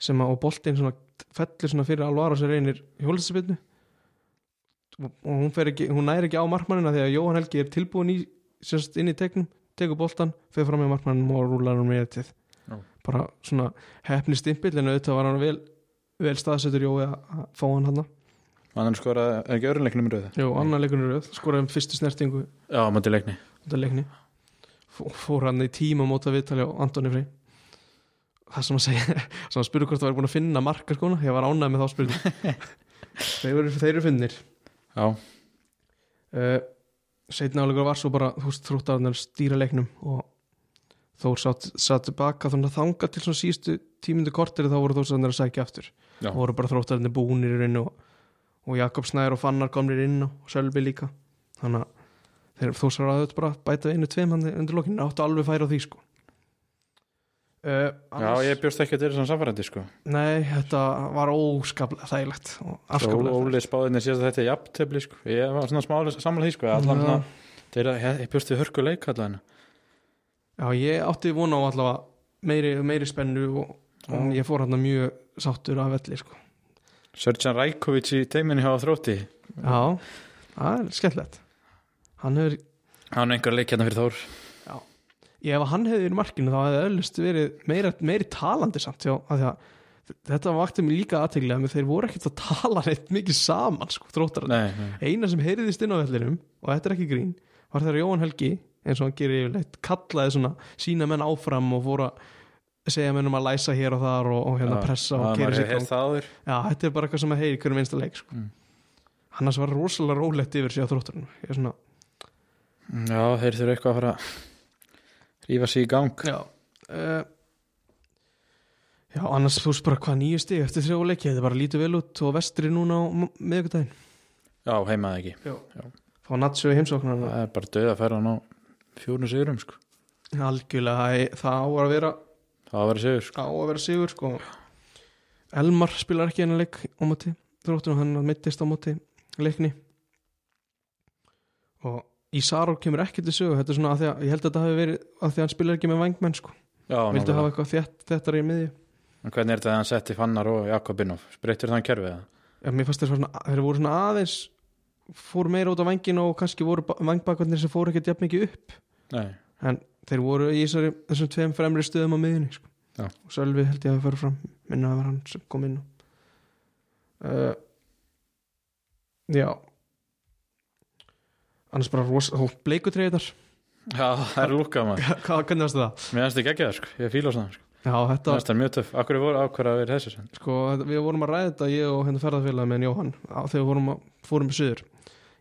sem að og boltinn svona fellur svona fyrir alvar á sér reynir hjólistabitnu og hún, ekki, hún næri ekki á markmannina að Jóhann Helgi er tilbúin í sérst inn í tegnum, tekur boltan fer fram með markmannum og rúlar hann með til Já. bara svona hefni stimpill en auðvitað var hann vel, vel staðsettur Jói að að fá hann hann hann skoraði er ekki öruleiknum rauða Jú, annar leikunur rauð, skoraði um fyrstu snertingu. Já, móti leikni. Leikni. Fó- fór hann í tíma móta viðtali á Antoni Frey. Það sem að segja sem að spurði hvort það væri búin að finna marka skona ég var ánægð með þá eru, þeir eru finnir. Já, uh, setna áleikur var svo bara þú veist þrúttararnar stýra leiknum og Þór satt, satt tilbaka þannig að þanga til svona síðustu tímundu korteri þá voru þórsararnar að sækja aftur. Já. og voru bara þróttararnir búnir inn og, og Jakob Snær og Fannar komnir inn og Sölvi líka. Þannig að þeir þórsar að þetta bara bæta einu tveim hann undir lokinu áttu alveg færa á því sko uh, já, ég bjóst ekki að þetta er svona samfærandi sko. Nei, þetta var óskaplega þægilegt og Svo afskaplega Óli spáðinni síðast að þetta er jafntefli sko. ég var svona smáli samlega því sko. allan Já. hann þeir, ég, bjóst við hörku leik allan Já, ég átti vona á allavega meiri, meiri spennu og, og ég fór hann mjög sáttur af velli sko. Sörjan Rækovic í teiminu hjá þrótti já, það er skemmtilegt hann hefur, hann er einhver leik hérna fyrir Þór ég ef hann hefði verið markinu þá hefði öllust verið meira, meiri talandi samt já, því að þetta vakti mig líka aðteglega þeir voru ekkert að tala neitt mikið saman sko, nei. eina sem heyriðist inn á vellinum og þetta er ekki grín, var þegar Jóhann Helgi eins og hann gerir yfirleitt, kallaði svona sína menn áfram og fór að segja mennum að læsa hér og þar og, og hérna Já, pressa og gera sér áður Já, þetta er bara eitthvað sem að heyri hverjum einsta leik sko. Mm. annars var rosalega rólegt yfir sig á er svona, Já, þeir þurfa eitthvað að fara að rífa sig í gang já uh, Já, annars þú bara hvað nýju stig eftir þrjá leiki, þetta bara lítið vel út og vestri núna á miðvikudaginn Já, heimaði ekki Já, Já. Fá Natsjö í heimsóknar Það er bara döð að ferða hann á fjórnum sigurum sko. Algjörlega, það á að vera Það var að vera sigur sko. á að vera sigur sko. Elmar spilar ekki hennar leik á móti þróttunum, hann mittist á móti leikni Ísaró kemur ekki til sögu. Þetta er svona að því að ég held að þetta hafi verið að því að hann spilar ekki með vangmenn sko. Já, vildu hafa eitthvað þétt, þéttar í miðju. En hvernig er þetta að hann setti Fannar og Jakobinov? Breyttir það kerfið það? Já, mér fannst svona, þeir voru svona aðeins fóru meira út á vangin og kannski voru vangbakvarnir sem fóru ekkert jafn mikið upp. Nei, en þeir voru í þessari, þessum tveim fremri stöðum á miðjunni sko. Og Sölvi held ég að fara fram. Minna að það var hann sem kom inn uh, já annars bara rosa, þú bleikutreiðar Já, það er lúkað maður hvernig varstu það? Mér finnst ekki ekki það sko, ég fíla svona sko. já, Mér þetta, finnst það mjög töff. Akkur er voru ákveða að vera þessu sem sko, við vorum að ræða þetta ég og hérna ferðarfélag með Jóhann á, þegar við vorum að, fórum í söður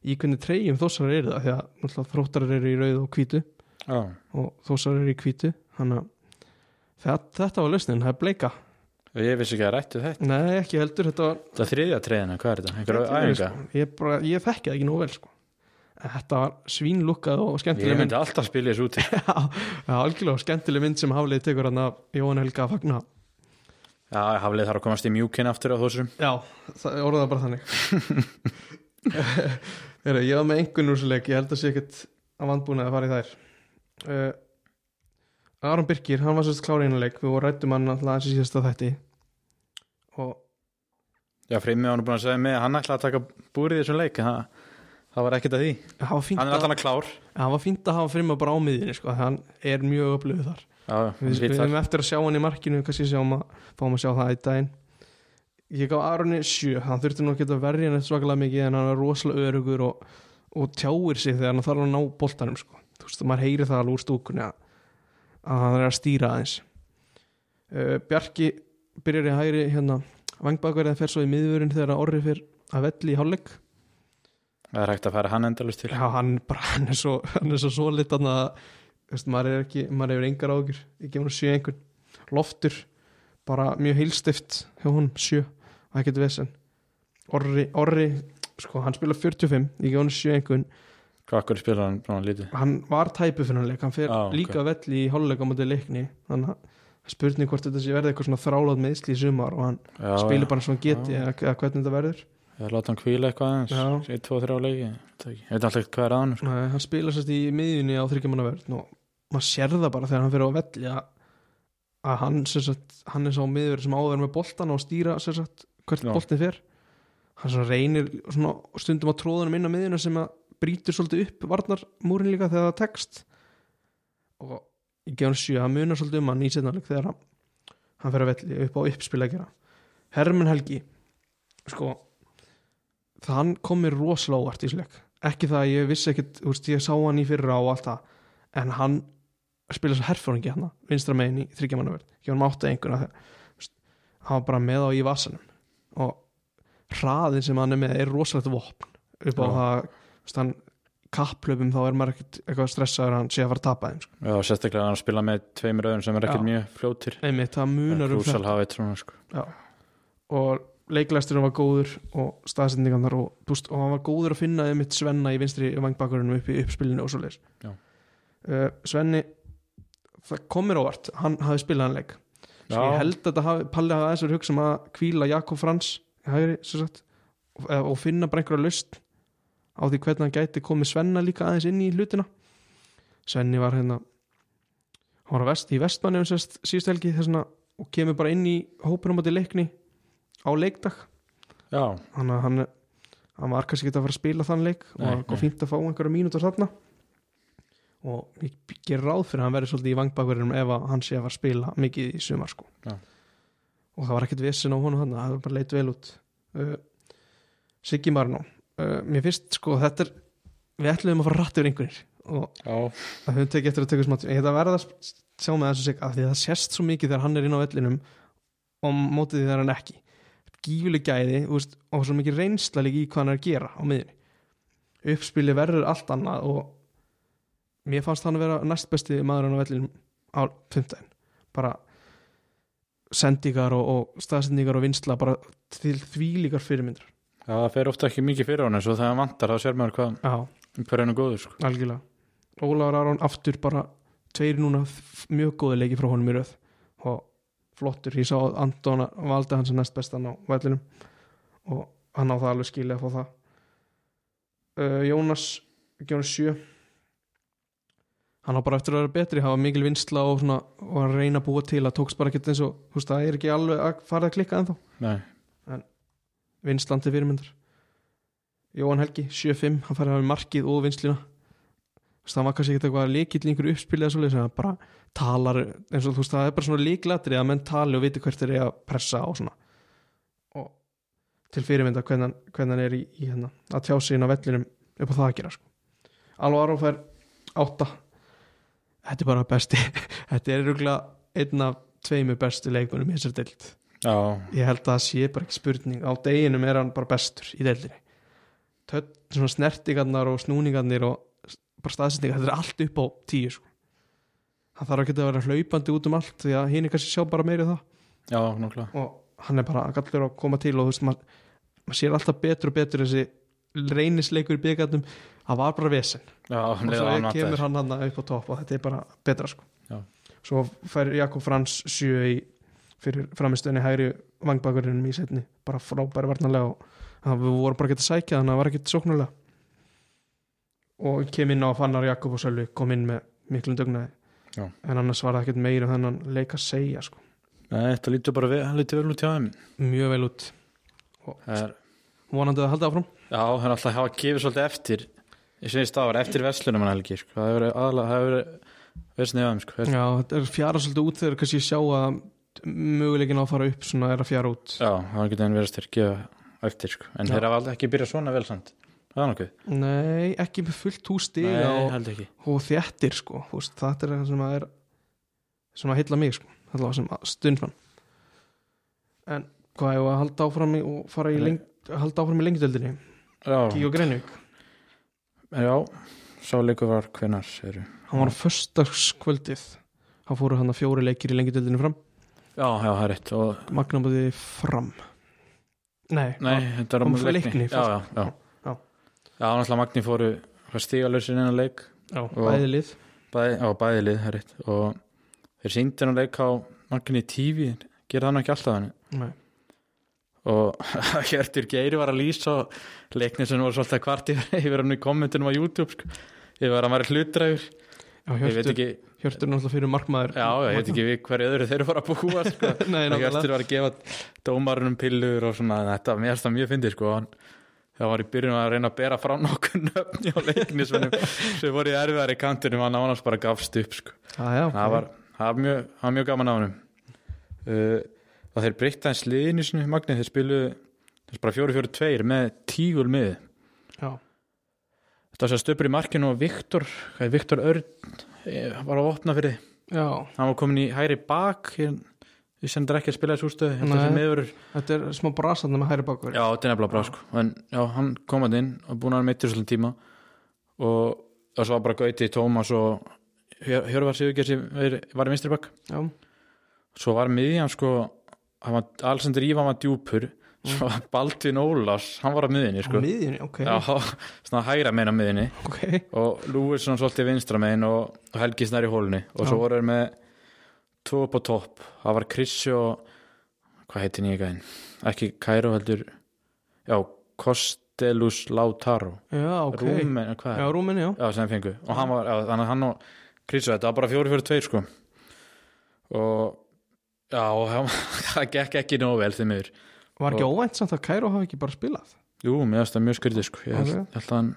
í hvernig treyjum þósar eru það? Því að þróttarar eru í rauð og hvítu. Já, og þósar eru í hvítu þannig að þetta, var lausnin, það er bleika. Ég vissi ekki að rættu þetta. Nei, ekki heldur, þetta var Það þriðja treyðina, hvað er þetta? Einhverja Þetta er, æfinga? sko, ég, bara, ég þekki það ekki nú vel sko. Þetta var svínlukkað og Ég skemmtileg mynd. myndi alltaf spila þessu úti. Já, algjörlega skemmtileg mynd sem Haflið tekur hann af Jóhann Helga að fagna. Já, Haflið þarf að komast í mjúkin aftur á þessum Já, það orðaði bara þannig. Heru, Ég var með engun úr svo leik. Ég held að sé ekkert að vandbúna að fara í þær. Uh, Aron Birkir, hann var sérst klári einu leik. Við vorum rættum hann alltaf aðeins í síðasta þætti. Og Já, Frimmi var nú búin að segja mig hann ætlaði að taka búrið í þessum leik það, það var ekkert að því. Hann er alltaf klár. Það var fínt að hafa frimma bara á miðinni sko, hann er mjög öflöðu þar. Já, Við, erum eftir að sjá hann í markinu kannski sjáum að, fáum að sjá það í daginn. Ég gaf Aroni sjö hann þurfti nú að geta verið hann svakalega mikið en hann er rosalega örugur og, og tjáir sig þegar hann þarf að ná boltanum sko. þú veist, maður heyri það alveg úr stúkunni að, að hann er að stýra aðeins. Uh, Bjarki byrjar í hægri hérna. Vangbakverðin fer svo í miðvörinn þegar Orri fyrir að velli í hálfleik Það er hægt að fara hann endalust til. Já, hann, bara, hann er svo hann er svo svolit að maður er ekki, maður hefur engar ágjur ég gef hann sjö einhvern loftur, bara mjög heilstift hjá hún sjö, það ekkert vesen. Orri, Orri sko, hann spila 45, ég gef hann sjö einhvern. Akkur spilar hann svona lítið? Hann var tæpu fyrir hann leik, hann fer ok. líka velli í hálfleik á móti leikni, þannig að spurning hvort þetta sé verði eitthvað svona þrálátt meðsli í sumar og hann Já, spilir bara svona geti Já. eða, eða hvernig þetta verður Er að láta hann kvíla eitthvað aðeins 1, 2, 3 leiki. Ég veit alltaf ekki hvað er að hann sko. Nei, hann spila sérst í miðjunni á þryggjumannaverð og maður sér það bara þegar hann fyrir á velli að, hann, sérst, hann er sá miðjur sem áður með boltan og stýra sérst, hvert Já. boltin fer hann svona reynir svona, stundum á tróðunum inn á miðjuna sem að brýtur svolítið upp varnarmúrin líka þegar það tekst og ég gef hann sjö hann munar svolítið um hann í setnaleg þegar hann, hann fer að velli upp á uppspil að gera Hermann Helgi sko það hann kom mér rosalega óvart í slik ekki það að ég vissi ekkit, þú veist, ég sá hann í fyrra og allt það, en hann spila svo herfóringi hann, vinstra megin í þryggjamannaverð, ekki hann átti einhverja hann var bara með á í vasanum. Og hraðin sem hann er með er rosalegt vopn upp á Já. það, þú veist, hann kapplöfum þá er maður ekkert eitthvað stressaður að hann sé að fara að tapa þeim, sko. Já, sérstaklega hann spila með tveimur öðrum sem er ekkert mjög fljótir. Einmitt, það munar um svona sko. og leiklæsturinn var góður og staðsendingarnar og, veist, og hann var góður að finna einmitt Svenna í vinstri vangbakkurinn upp í uppspilinu og svo leis Já. uh, Svenni það komir óvart, hann hafi spilað hann leik. Svo ég held að hafi, Palli hafi aðeins verið hugsa um að kvíla Jakob Frans í hægri, sagt, og, eh, og finna bara einhverja lust á því hvernig hann gæti komið Svenna líka aðeins inn í hlutina. Svenni var hérna hann var vest, í vestmanni um sérst síðust helgi þessna og kemur bara inn í hópinum átti leikni á leikdag. Já, þannig að hann, hann var kannski ekki að fara að spila þann leik. Og Nei, það kom nei. fínt að fá einhverja mínútur þarna. Og ég ger ráð fyrir að hann verði svolítið í vangbakverðinum ef að hann sé að fara að spila mikið í sumar sko. Og það var ekkert vissin á honum þannig það var bara leit vel út. Uh, Siggi Marno uh, mér finnst sko þetta er við ætlum að fara rætt yfir einhvernir og já, að við tekið eftir að tekja smátt ég heit að verða að sjá með þessu sig að því að það sést svo mikið þegar hann er inn á vellinum og mótið því hann er ekki gífuleg gæði veist, og svo mikið reynsla líka í hvað hann er að gera á miðunni uppspili verður allt annað og mér fannst hann að vera næst besti maðurinn á vellinum á 15 bara sendingar og, og staðsendingar og vinsla bara til þvílíkar fyrirmyndir. Já, það fer ofta ekki mikið fyrir honum svo þegar hann vantar þá sér maður hvað já, hver hann er góður sko. algjörlega. Ólafur Aron aftur bara tveir núna mjög góði leiki frá honum í röð. Og flottur, ég sá Anton valdi hans næst bestan á vellinum og hann á það alveg skilja að fá það. Uh, Jónas Jónas 7 hann á bara eftir að vera betri hafa mikil vinsla og, svona, og að reyna að búa til að tókst bara ekki eins og veist, það er ekki alveg að fara að klikka ennþá. Nei, vinslandi fyrirmyndar. Jóhann Helgi, 7-5 hann færði að hafa markið og vinslina það var kannski ekkert eitthvað líkill í einhverju uppspilið eða svoleiðis, en það bara talar eins og þú veist, það er bara svona líklatri að menn tali og viti hvert er að pressa og svona. Og til fyrirmynda hvernig, hann- er í, í hérna, að tjá sig inn á vellinum upp á það að gera sko. Alvaro fær 8 þetta er bara besti. Þetta er rúglega einn af tveimur bestu leikmunum í þessar deild. Já, ég held að það sé bara ekki spurning. Á deginum er hann bara bestur í deildinni. Tött, svona snertingarnar og snúningarnir og bara staðsendingar, þetta er allt upp á tíu sko. hann þarf ekki að vera hlaupandi út um allt því að hinn er kannski sjá bara meiri það. Já, nokkla og hann er bara gallur að koma til og þú veist, maður mað sér alltaf betur og betur þessi reynisleikur í byggarnum. Það var bara vesen. Já, og um svo hann kemur hann hann upp á topp og þetta er bara betra sko. Svo fær Jakob Frans sjö í fyrir framistöðinni hægri vangbakurinnum í setni bara frábæri varnarlega og við vorum bara að geta sækja þannig að það var ekkert sóknulega og kem inn á Fannar Jakob og Sölvi kom inn með miklum dugnaði Já. en annars var það ekkert meira en þennan leik að segja sko. nei, þetta lítur bara vel, lítur vel út hjá þeim mjög vel út það er, vonandi að halda áfram já, það er alltaf að hafa gefið svolítið eftir ég syns það var eftir verslunum hann helgi sko. það hefur aðalega, það hefur verið versnið af þeim sko. Já, þetta er fjara svolítið út þegar kannski sjá að möguleikin á að fara upp svona er að fjara út já, það var ekki þeim verið styrir gefa eftir sko. en þeir hafa aldrei ekki byrjað svona vel samt það er Nei, ekki með fullt hús stiga nei, og, þéttir sko, veist, það er það sem að er sem að heilla mig sko. Allavega sem að stundmann en hvað er að halda áfram í, og fara í halda áfram í lengdeldinni já, Kík og Greinvík, já, sá leikur var hvenar eru hann var á föstudagskvöldið. Hann fóru hann að fjóri leikir í lengdeldinni fram. Já, já, það er rétt. Og, Magnabóði fram. Nei, nei, þetta frá leikni. Leikni já, já, já, Já. já, náttúrulega Magni fóru stígalössin innan leik já, Og- bæði lið bæði, á bæði lið, það er rétt og þeir sýndi hann leik á Magni TV, gera það nú ekki alltaf hann Nei. og Hjörtur Geiri var að lýsa leikni sem var svolítið kvart yfir, hann í kommentunum á YouTube sko. yfir að hann var hlutræður Já, ég veit Hjörtur, ekki, Hjörtur er náttúrulega fyrir markmaður já, ég veit ekki við hverju öðru þeir fara að búa sko. Og Hjörtur var að gefa dómarunum pillur og svona, þetta, mér finnst það mjög fyndið sko, hann það var í byrjun að reyna að bera frá nokkuð nöfni á leikni sem, voru í erfiðar í kantunum hann ánast bara gafst upp sko. Já, já, það var, það var, mjög, það var mjög gaman á hann uh, og þeir breytta hans liðinu sinu Magni, þeir spilu bara 4-4-2 með tígul mið já, þetta var sér stöpur í markinu og Viktor Viktor Örn eh, var að opna fyrir. Já. Hann var komin í hæri bak ég, ég sendur ekki að spila þessu úrstöðu miðurur Þetta er smá brasatna með hæri bakur. Já, þetta er nefnilega brá sko. en já, hann kom að inn og búin að vera meittur svolítið tíma. Og, svo var bara Gauti, Tómas og Hjör- Hjörvar Sigurgersi var í vinstri bak já, svo var miðjan sko hann var, Alexander Ívan var djúpur. Svo var Baldvin Ólafs, hann var á miðinni á sko. miðjunni, ok, já, svona hægra megin á miðinni ok. Og Lúisson svolítið vinstra megin og, Helgi Snær í hólunni. Og svo Já. voru þeir með tvo upp á topp, það var Krissi og hvað heitir nýja gæðin ekki Kairo heldur já, Kostelus Lautaro. Já, ok, Rúmen, já, rúminni, já. Já, sem þeir fengu. Og hann var, já, þannig að hann og Krissi, þetta var bara fjóri fyrir tveir sko. Og já, það gekk ekki nóg vel því miður. Var ekki Og- óvænt samt að Kæró hafi ekki bara spilað? Jú, mér finnst það mjög skrítið sko. Ég held, að hann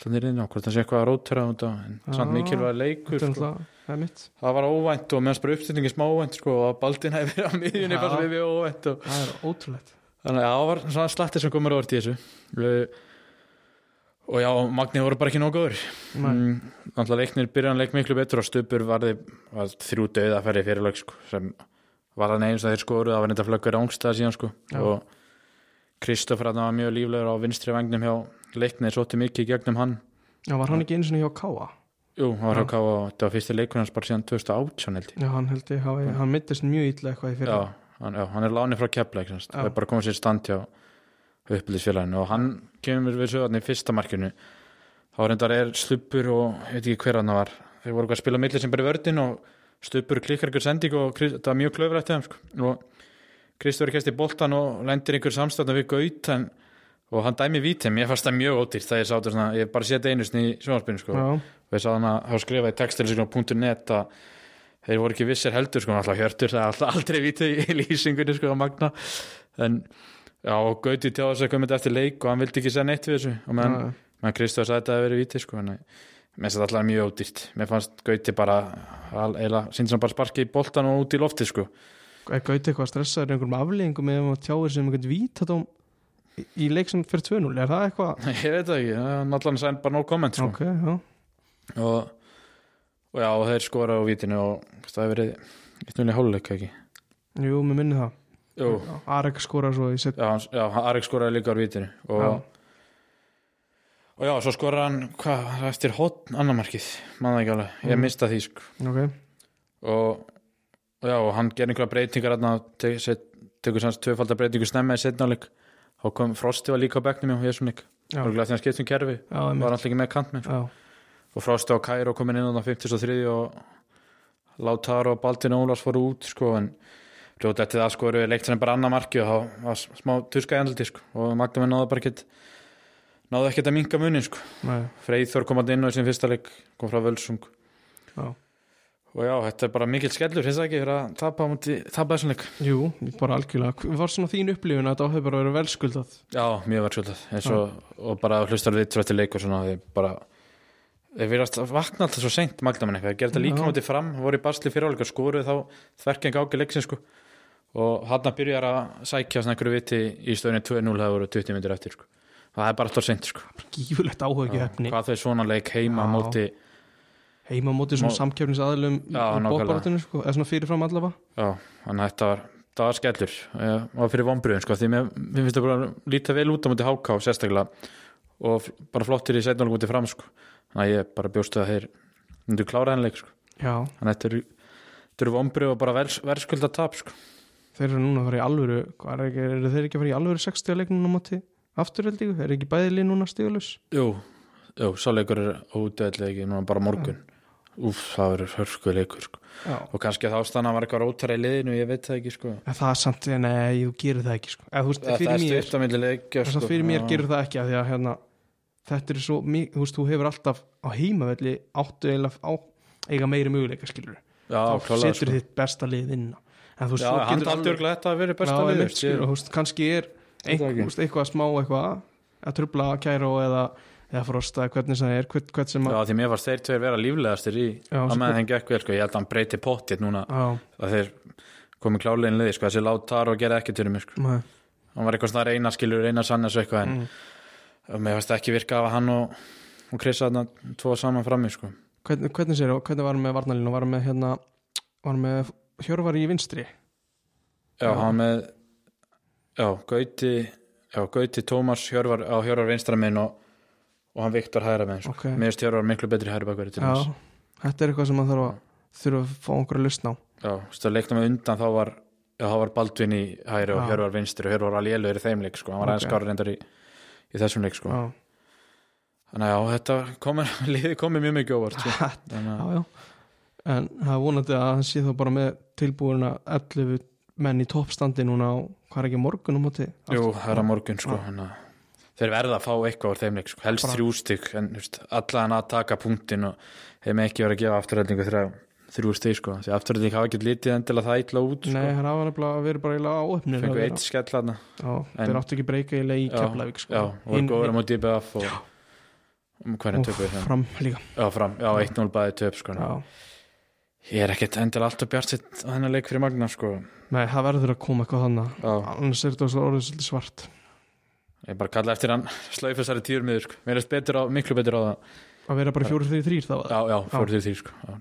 hann er inn á hvort það sé eitthvað að rótera á en Já. samt mikilvæg leikur Þetta sko. Það það var óvænt og meðan bara uppstendingi smá óvænt sko og að Baldin hefði verið á miðjunni Já. bara við við óvænt og Það er ótrúlegt þannig að það var svona slattir sem komur orðið í þessu Við- og já, Magni voru bara ekki mm, Þannig að leiknir byrjan leik miklu betur og stupur var þrjú döðafæri fyrirleik sko, sem var það neins að þeir skoru það var neitt að flöggur ángstæða síðan sko. Já. og Kristoffer hann var mjög líflegur á vinstri vangnum hjá leiknir sótti mikið í gegnum hann Já, var hann ekki einu sinni hjá Káa? Jú, hann var Já. hjá Káa og þetta var fyrsti leikur hans bara síðan 2018 held ég. Já, hann held ég, hafi, hann mittist mjög illa eitthvað í fyrir já, hann, já, hann er lánið frá Já. það er bara komið sér í stand hjá uppbyldisfélaginu og hann kemur við sögðan í fyrsta markinu. Þá reyndar er slupur og ég veit ekki hver hann var. Þeir voru að spila millir sem bara í vördin og slupur klikkar ykkur sending og þetta var mjög klöfrætt sko. og Kristóri kæsti boltan og lendir einhver samstæðan við Gaut en, og hann dæmi vítum, ég fannst það mjög ódýrt þegar ég sátur svona, ég bara séð einu sinni í sjónvarpinu sko. Já, og ég sá hann að hafa skrifað í textilisíknum.net að þeir voru ekki vissir heldur sko, alltaf hjörtur, það er alltaf aldrei vitið í lýsingunni sko að magna. En já, Gauti tjáði sig að þetta eftir leik og hann vildi ekki segja neitt við þessu. Og meðan, já, meðan Kristóð sagði að þetta hefði verið vitið sko, en mér finnst þetta alltaf mjög ódýrt. Mér fannst Gauti bara al- eiginlega, síndi sem bara sparki í boltan og út í lofti sko. Er Gauti eitthvað stressaður einhverjum afleggingum með að tjáir sem einhvern vítadóm í, í leik sem fyrir 2-0, er það eitthvað? ég veit ekki, hann allan sæn bara no comment sko. Ok, já, og, og já, og þeir skora á vítinu og það hefur verið eitt núli háluleika ekki? Jú, mér minni það. Arek skora svo í set Já, hann- já Arik skoraði líka á vítinu og, Já. og já, svo skoraði hann hvað, eftir hotn annarmarkið? Manna ekki alveg, ég Mm. mista því sko. Ok, og, og já, og hann gerði einhverja breytingar te, set, tekur sanns tvöfaldar breytingu snemma í setnáleik þá kom Frosti var líka á bekknum hjá Jesúnik já, og glæði hann skiptum kerfi. Já, var alltaf ekki með kantmenn sko. Og Frosti og Kairo komin inn á það 53 og Lautaro og Baltin Ólars fóru út sko, en fljóta eftir það skoru leikt sem bara annar marki og þá var smá tuska í andliti sko, og Magdamenn náðu bara ekkert náðu ekkert að minka munin sko. Freyþór kom að inn á í sin fyrsta leik kom frá Völsung. Já. Og já, þetta er bara mikill skellur finnst það ekki fyrir að tapa á múti tapa þessum leik. Jú, bara algjörlega. Var svona þín upplifun að þetta áhefur bara verið velskuldað? Já, mjög eins og, og bara hlustar við tvötti leik og svona þeir bara þeir viljast að vakna alltaf svo seint Magdamenn eitthvað, gerði þetta líka mútið fram voru í basli fyrir áleika, skoruð þá þverkeng ági leiksin sko og hann að byrja að sækja svona einhverju viti í stöðunni 2-0 það voru 20 minnir eftir sko. það er bara alltaf seint sko. Gífulegt áhuga ekki hefni hvað þau svona leik heima Já. móti Heima á móti svona samkjöfnisaðlum Já, í bókbaratinu sko, eða svona fyrirfram allavega já, þannig að þetta var var skellur eh, og fyrir vonbröðin sko, því mér, mér finnst það bara líta vel út á múti HK sérstaklega og bara flottir í setnálum múti fram sko. Þannig að ég bara bjóstu að þeir myndu klára henni leik sko. Já, þannig að þetta eru, eru vonbröð og bara verðskulda tap sko. þeir eru núna að fara í alvöru er ekki, eru þeir ekki að fara í alvöru 60 leiknum á móti afturhaldíku, er ekki bæðili núna stíðalus jú, jú, svo leikur er ódöðleiki núna bara morgun úf, það verður hörsku leikur sko. Já, og kannski að ástæðan var eitthvað rótara í liðinu ég veit það ekki sko. það er samt, nei, þú gerir það ekki sko. eða þú veist, það fyrir er mér stutt á milli leikja þess að fyrir mér gerir það ekki að því að hérna, þetta er svo, þú veist, þú hefur alltaf á heimavelli áttu eiginlega á eiga meiri möguleika skilur já, þá klálega setur sko. þitt besta lið inn. En þú veist, hann getur örglega þetta að vera besta liður einmitt, skilur, þú veist, kannski er Veit það ein, ekki. þú veist, eitthvað smá eitthvað að trubla kæra eða, eða frosta hvernig það er, hvern, hvern sem að Já, því mér varst þeir tveir vera líflegastir í að sko. meðan gekk vel, sko, ég held að hann breyti pottið núna. Að þeir komið klálegin liði, sko, þessi látar og gera ekki til mér, sko, nei, hann var eitthvað svona reyna skilur, reyna sannas eitthvað, en mm. Mér varst ekki virka að hann og, og Chris að tvo saman frammi, sko hvernig, hvernig sér, hvernig var hann með varnalínu var hann með hérna, var hann með hjörvar í vinstri Já, Já. hann með já, Gauti já, Gauti Tómas Hjörvar á Hjörvar vinstra minn og, og hann Viktor hægra minn, sko, Ok. mér finnst Hjörvar miklu betri hægra bakverði til Já, þess þetta er eitthvað sem maður þarf að þurfa að fá einhverja lustn á Já, þú veist að leikna með undan þá var já, þá var Baldvin í hægri og Já. Hjörvar vinstri og Hjörvar var alveg í þeim leik sko. hann var Ok. aðeins skára reyndar í, í þessum leik sko. Þannig að þetta komið, komið mjög mikið óvart sko. þannig já, að, já En það er vonandi að hann sé þá bara með tilbúina 11 menn í toppstandi núna á, hvað er ekki morgun á móti jú, það er að morgun sko, að þeir verða að fá eitthvað úr þeim leik, sko. helst Bara- þrjú stygg en allan að taka punktin og þeim ekki verið að gefa afturhaldingu þegar þrjú stig sko. Því afturölding hafa ekki litið endilega það illa út sko. Nei, hann hafa nefnilega verið bara eiginlega áöfnir fengu eitt skell hana þeir áttu ekki breyka eiginlega í Keflavík sko. já, og góður á móti í BF og um hvernig og töpuð það fram líka. Já, fram, já, 1-0 bæði töp sko. Já. ég er ekkert endilega alltaf bjart sitt á þennan leik fyrir Magna sko. Nei, það verður að koma eitthvað já, annars er þetta orðið svart. Ég bara kalla eftir hann. Slaufa þessari tíur miður sko. Mér er betur á, miklu betur á það. Að vera bara fjóri þrý þrýr þá já, já, fór til því sko. Já.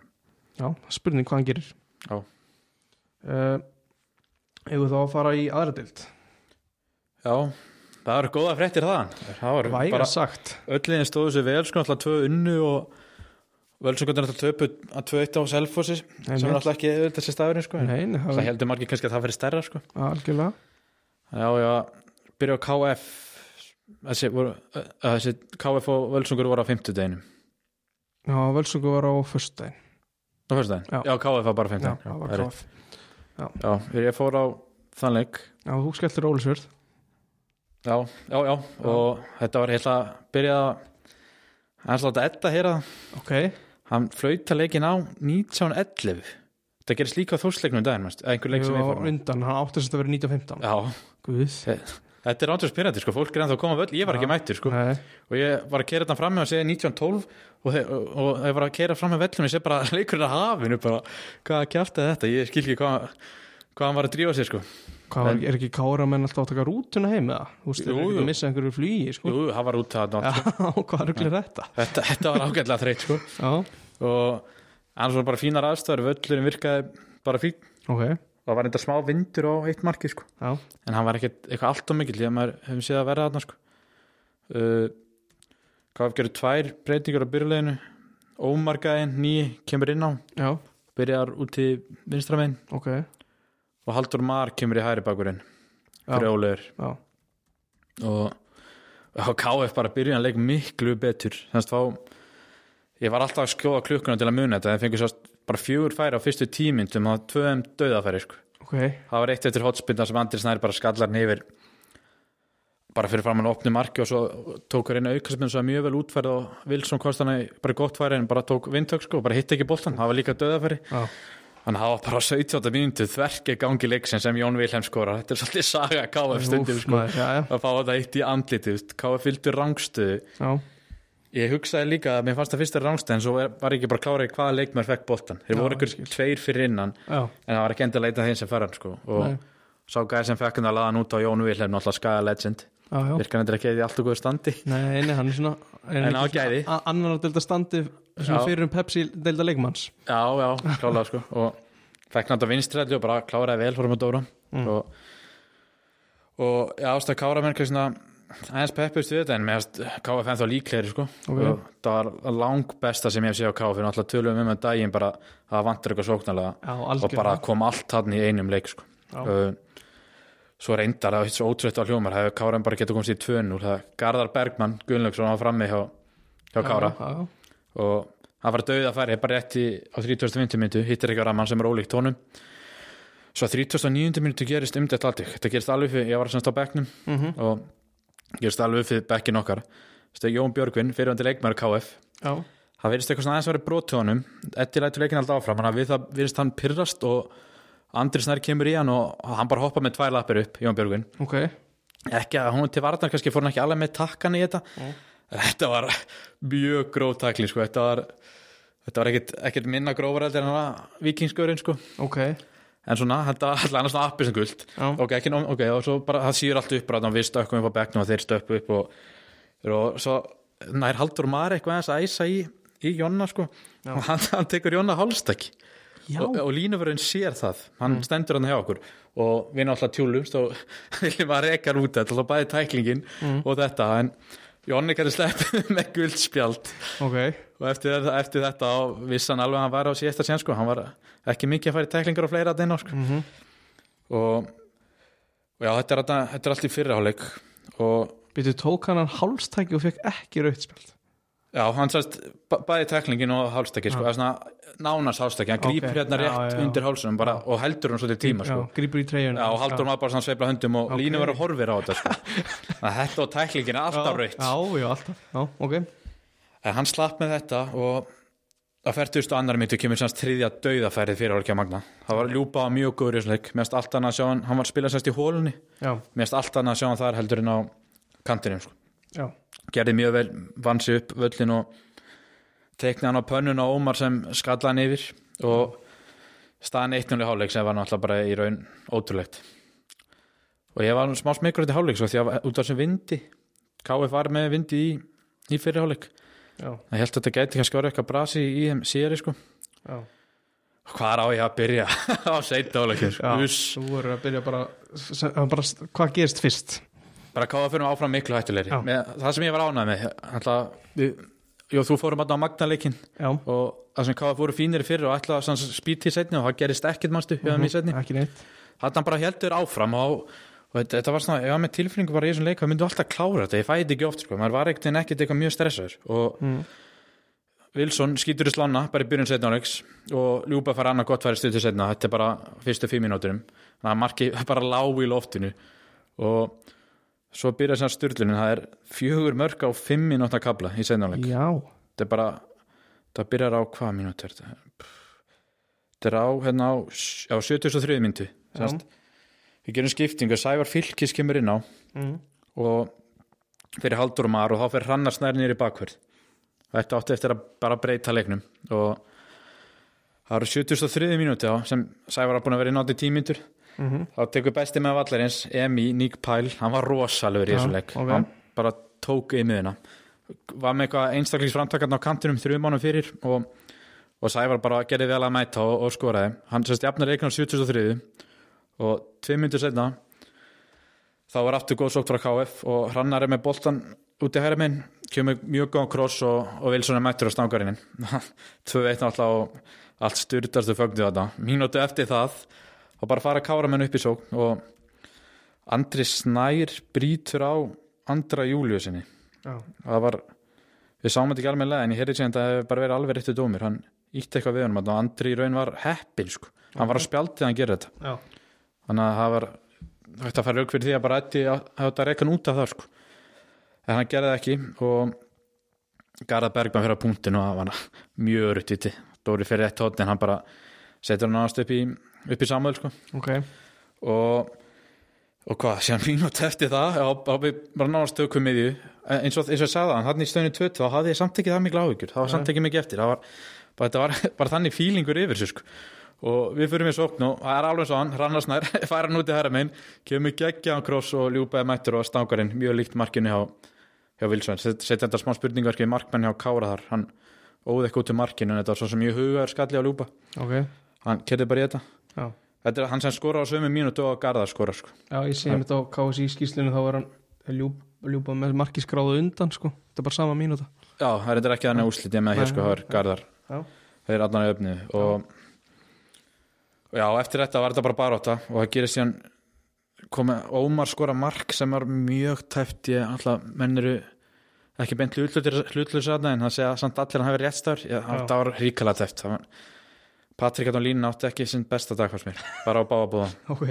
Já, spurning hvað hann gerir. Já. uh, Eigum við þá að fara í aðra dild já, það eru góða fréttir það það var Væga bara sagt. Öllinni stóðu sér vel sko alltaf tvö unnu og völsungundir alltaf töpu að tvö eitt á Selfossi sem er alltaf ekki auðvitað þessi stafurinn sko það heldur margir kannski að það fyrir stærra sko. Algjörlega. Já, já, byrja á KF þessi, voru, að, þessi KF og völsungur voru á fimmtudeginum. Já, Völsungu var á föstudaginn á fyrstudaginn, Já. já, KF var bara Já, fimmtudaginn það var það KF rétt. já, ég fór á þann leik. Já, þú skelltir Ólisvörð já, já, já, og þetta var heila byrjað að hann slátt að etta heyra það. Ok, hann flauta leikin á 1911 þetta gerist líka í daginn einhver leik sem ég fór á. undan, hann átti að vera 1915 já, Guð þetta er ándur spyrjandi sko, fólk er ennþá að koma völl, ég var ekki mættur sko. Nei, og ég var að keira þetta fram með að segja 1912 og, þe- og, og ég var að keira fram með vellum ég sé bara leikurinn að hafinu bara, hvað kjaftaði þetta, ég skil ekki hvað hvað hann var að drífa sér sko. Hvað En- er ekki kára menn alltaf að taka rútuna heim eða? Þú veist, Jú, eru ekki að missa einhverju flugi, sko. Jú, það var það hvað ruglir þetta? þetta, þetta var ágætlega þreytt sko. Já, og annars var bara fínar aðstöður völlurinn virkaði bara fín ok, og það var enda smá vindur á eitt marki sko. Já, en hann var ekkert eitthvað allt og mikill því að maður hefum séð að vera þarna sko. Uh, hvað gerir tvær breytingar á byrjuleginu ómargaðin ný kemur inn á. Já, byrjar út í vinstramegin ok. Og Haldur Mar kemur í hæri bakurinn. Fyrir ólegur Já, og, og KF bara byrjuðan leik miklu betur. Þannig að ég var alltaf að skjóða klukkuna til að muna þetta. En fengur svo bara fjögur færi á fyrstu tímyndum og tvöðum döðafæri sko. ok, það var eitt eftir hotspinna sem Andri Snær bara skallar nefir bara fyrir fram hann opni marki og svo tók hann aukastminn sem var mjög vel útfærið og Wilson kost hann bara gott færi en bara tók vindtök sko og bara hitt ekki boltan, það var líka döðafæri já, Þannig að það var bara á 17. mínútu þverki gangi leiksin sem Jón Vilhelm skora. Þetta er svolítið saga KF stundum sko. Að fá þetta eitt í andlitið. KF fylgdu rángstuðu. já, Ég hugsaði líka að mér fannst það fyrst að rángstuð en svo var ég ekki bara klárið hvaða leikmær fekk boltan. Þeir voru ykkur tveir fyrir innan já, en það var ekki endilega leitað þeim sem fara hann sko. Og Nei. sá gæði sem fekk hann að laða hann út á Jón Vilhelm, náttúrulega skaga legend. Virkan þetta ekki í allt og góðu standi. Nei, nei, hann er svona En á gæði. Annar að delta standi fyrir um Pepsi delta leikmanns Já, já, klálega sko. Og fekk náttúrulega vinstræðli og bara kláraði vel fórum að dóra. Mm. og, og já, aðeins peppust við þetta en meðast KFM þá líklegri sko Ok. og það var lang besta sem ég hef séð á KFM alltaf tölum um að daginn bara að það vantar eitthvað sóknarlega og bara kom allt hann í einum leik sko Já. uh, svo reyndar það var svo ótrútt á hljómar hefur KFM bara getað komast í 2-0 það Garðar Bergmann Gunnlaugsson var frammi hjá, hjá Kára Já, og hann var döið að færi bara rétt í, á 30. minútu hittir ekki á ramman sem er ólíkt honum svo á 39. minútu gerist umdætt alltaf þetta gerist alveg fyrir, ég var semst á bekknum Mhm. og gerist alveg fyrir bekkin okkar. Stu, Jón Björgvin, fyrirvændi leikmæður KF já, það verðist eitthvað svona aðeins að vera brot til honum. Eddi lætur leikin alltaf áfram þannig að við það verðist hann pyrrast og Andri Snær kemur í hann og hann bara hoppa með tvær lappir upp, Jón Björgvin. Ok. Ekki að hún til varnar kannski fór hann ekki alveg með takkan í þetta. Þetta var mjög gróf takling sko. þetta var, var ekkit minna grófareld en hann vikingsgörinn sko. Ok, en svona, þetta var allan svona appi sem guld ok, ekki, ok, og svo bara það síður allt upp bara, við stökkum upp á bekknum og þeir stökku upp og, og svo nær Haldur Mar eitthvað aðeins að æsa í, í Jonna sko, Já. og hann, hann tekur Jonna hálstakki. Já, og, og línuförun sér það. Hann stendur hann hjá okkur. Og við náttúrulega tjúlumst og viljum að reka út þetta, alltaf bæði tæklingin og þetta, en Jonni gæti sleppið með guldspjald ok. Og eftir, eftir þetta á vissan alveg að hann var á síðasta sen sko, hann var ekki mikið að fara í tæklingar og fleira að á sko. mm og, og já, þetta er, þetta, er allt í fyrraháleik og Býtu tók hann hann hálstæki og fekk ekki rauðspjald já, hann sérst bæði tæklingin og hálstakki sko, svona nánast hálstakki, hann Ok, grípur hérna rétt já, já. undir hálsunum bara, og heldur hann svolítið tíma sko. Já, grípur í treyjun og haldur maður bara svona sveifla höndum og Ok. línu verður horfir á þetta sko. Þetta og tæklingin er alltaf raut Já, já, alltaf, já, ok. Hann slapp með þetta og að 40. annar mitt kemur semst þriðja dauðafærið fyrir hálfkja Magna. Það var ljúpa á mjög góður í þessum leik. Mest allt annað að sjá hann, hann var að spila semst í hólunni mest allt annað að sjá hann þar heldur en á kantinum sko. já, gerði mjög vel, vann sig upp völlin og tekni hann á pönnun á Ómar sem skalla hann yfir og staðan 1-0 í hálfleik sem var náttúrulega bara í raun ótrúlegt. Og ég var smá smekur þetta hálfleik svo því að út af þessum vindi. KF var með vindi í, í fyrir hálfleik. Ég held að þetta gæti kannski orðið eitthvað brasi í þeim síðari sko. Já. hvað á ég að byrja? Á seitt hálfleik þú voru að byrja bara, bara hvað gerist fyrst? Bara KF fyrir áfram miklu hættulegri. Það sem ég var ánægð með alltaf, jú, þú fórum alltaf á Magnaleikin Já, og það sem KF voru fínir fyrir og ætla að spýti í setni og það gerist ekkert mannstu ekki neitt. Hann bara heldur áfram og, og þetta, þetta var svona, ég var með tilfinningu bara í þessum leik, það myndu alltaf klára þetta, ég fæði ekki oft sko, maður var ekkert en ekkert eitthvað mjög stressaður. Og mm. Wilson skýtur í slána bara í byrjun setna áleiks og Ljúba fara annað gott færi stuttu setna, þetta er bara fyrstu fimm mínúturum, þannig að marki bara lág í loftinu. Og svo byrja þessar styrlunin, það er fjögur mörg á fimm mínúta kabla í setna áleik, Já, þetta er bara það byrjar á hvað mínútu er þetta? Þetta er á hérna á, á 73 mínútu Já. við gerum skiptingu, Sævar Fylkis kemur inn á. Mm. og fyrir Haldur og Mar og þá fyrir Hrannar snær nýri bakverð þetta átti eftir að bara breyta leiknum. Og það eru 73 mínúti á sem Sævar var búin að vera inn átti tímyndur Mm þá tekur besti með vallarins Emi Nick Pyle, hann var rosalegur í þessu leik. ok. hann bara tók í miðuna var með eitthvað einstaklingsframtakarn á kantinum þrjum mánum fyrir og, og Sævar bara gerði vel að mæta og, og skoraði. Hann sérst jafnar leiknum 73 og tvei myndir setna þá var aftur góð sókt frá KF og Hrannar er með boltan út í hæra minn kemur mjög góðan kross og, og Wilson er mættur á stangarinn 2-1 náttúrulega og allt styrtastu fögnu þetta mínútu eftir það og bara fara kára menn upp í sókn. Og Andri Snær brýtur á Andra Júliusinni Já, það var, við sáum þetta ekki alveg en ég heyrði sem þetta hefur bara verið alveg réttu dómur. Hann ítti eitthvað við þarna og Andri í raun var heppin sko, hann var að spjaldið hann gera þetta. Já, þannig að það var þetta fara rauk fyrir því að bara að þetta reikan út af það sko. En hann gerði það ekki og Garðar Bergman fyrir að punktinu og það var mjög örutt íti Dóri fyrir eitt hótt en hann bara setur hann náðast upp í, upp í samöl sko. Ok. Og, og hvað, síðan mínúti eftir það á, á við bara náðast tökum miðju. Eins og, eins og ég sagði hann, hann í stöðinu 20 þá hafði ég samt ekki það miklu áhyggjur. Það var samt ekki mikið eftir. Það var, bara, þetta var bara þannig fílingur yfir sér sko. og við fyrir mér sókn og það er alveg svo hann, Rannarsnær, færa hann út í herra megin kemur geggjaðan kross og ljúpaði mættur og stangarinn, mjög líkt markinu hjá, hjá Wilson, setja þetta smá spurningar markmenn hjá Kára þar, hann óði ekki út í markinu en þetta var svo sem ég hugaður skalli á ljúpa. Ok, hann kerði bara í þetta já. Þetta er hann sem skora á sömu mínútu og Garðar skora sko. Já, ég sé mitt á KSI skýslinu þá er hann ljúp, ljúpa með markiskráðu undan sko, þetta er bara sama mínúta. Já, það er ekki þannig úslit ég með Nei, hér sko, það er. Garðar. Þeir eru allan í öfni og já, eftir þetta var þetta bara baróta og það gerist síðan komið Ómar skora mark sem var mjög tæft ég alltaf menn eru ekki beint hlutlutur en það segja samt allir að hann hefur réttstafur Já. það var ríkala tæft það var, Patrik og Lín átti ekki sinn besta dag fannst mér, bara á báabúða Ok,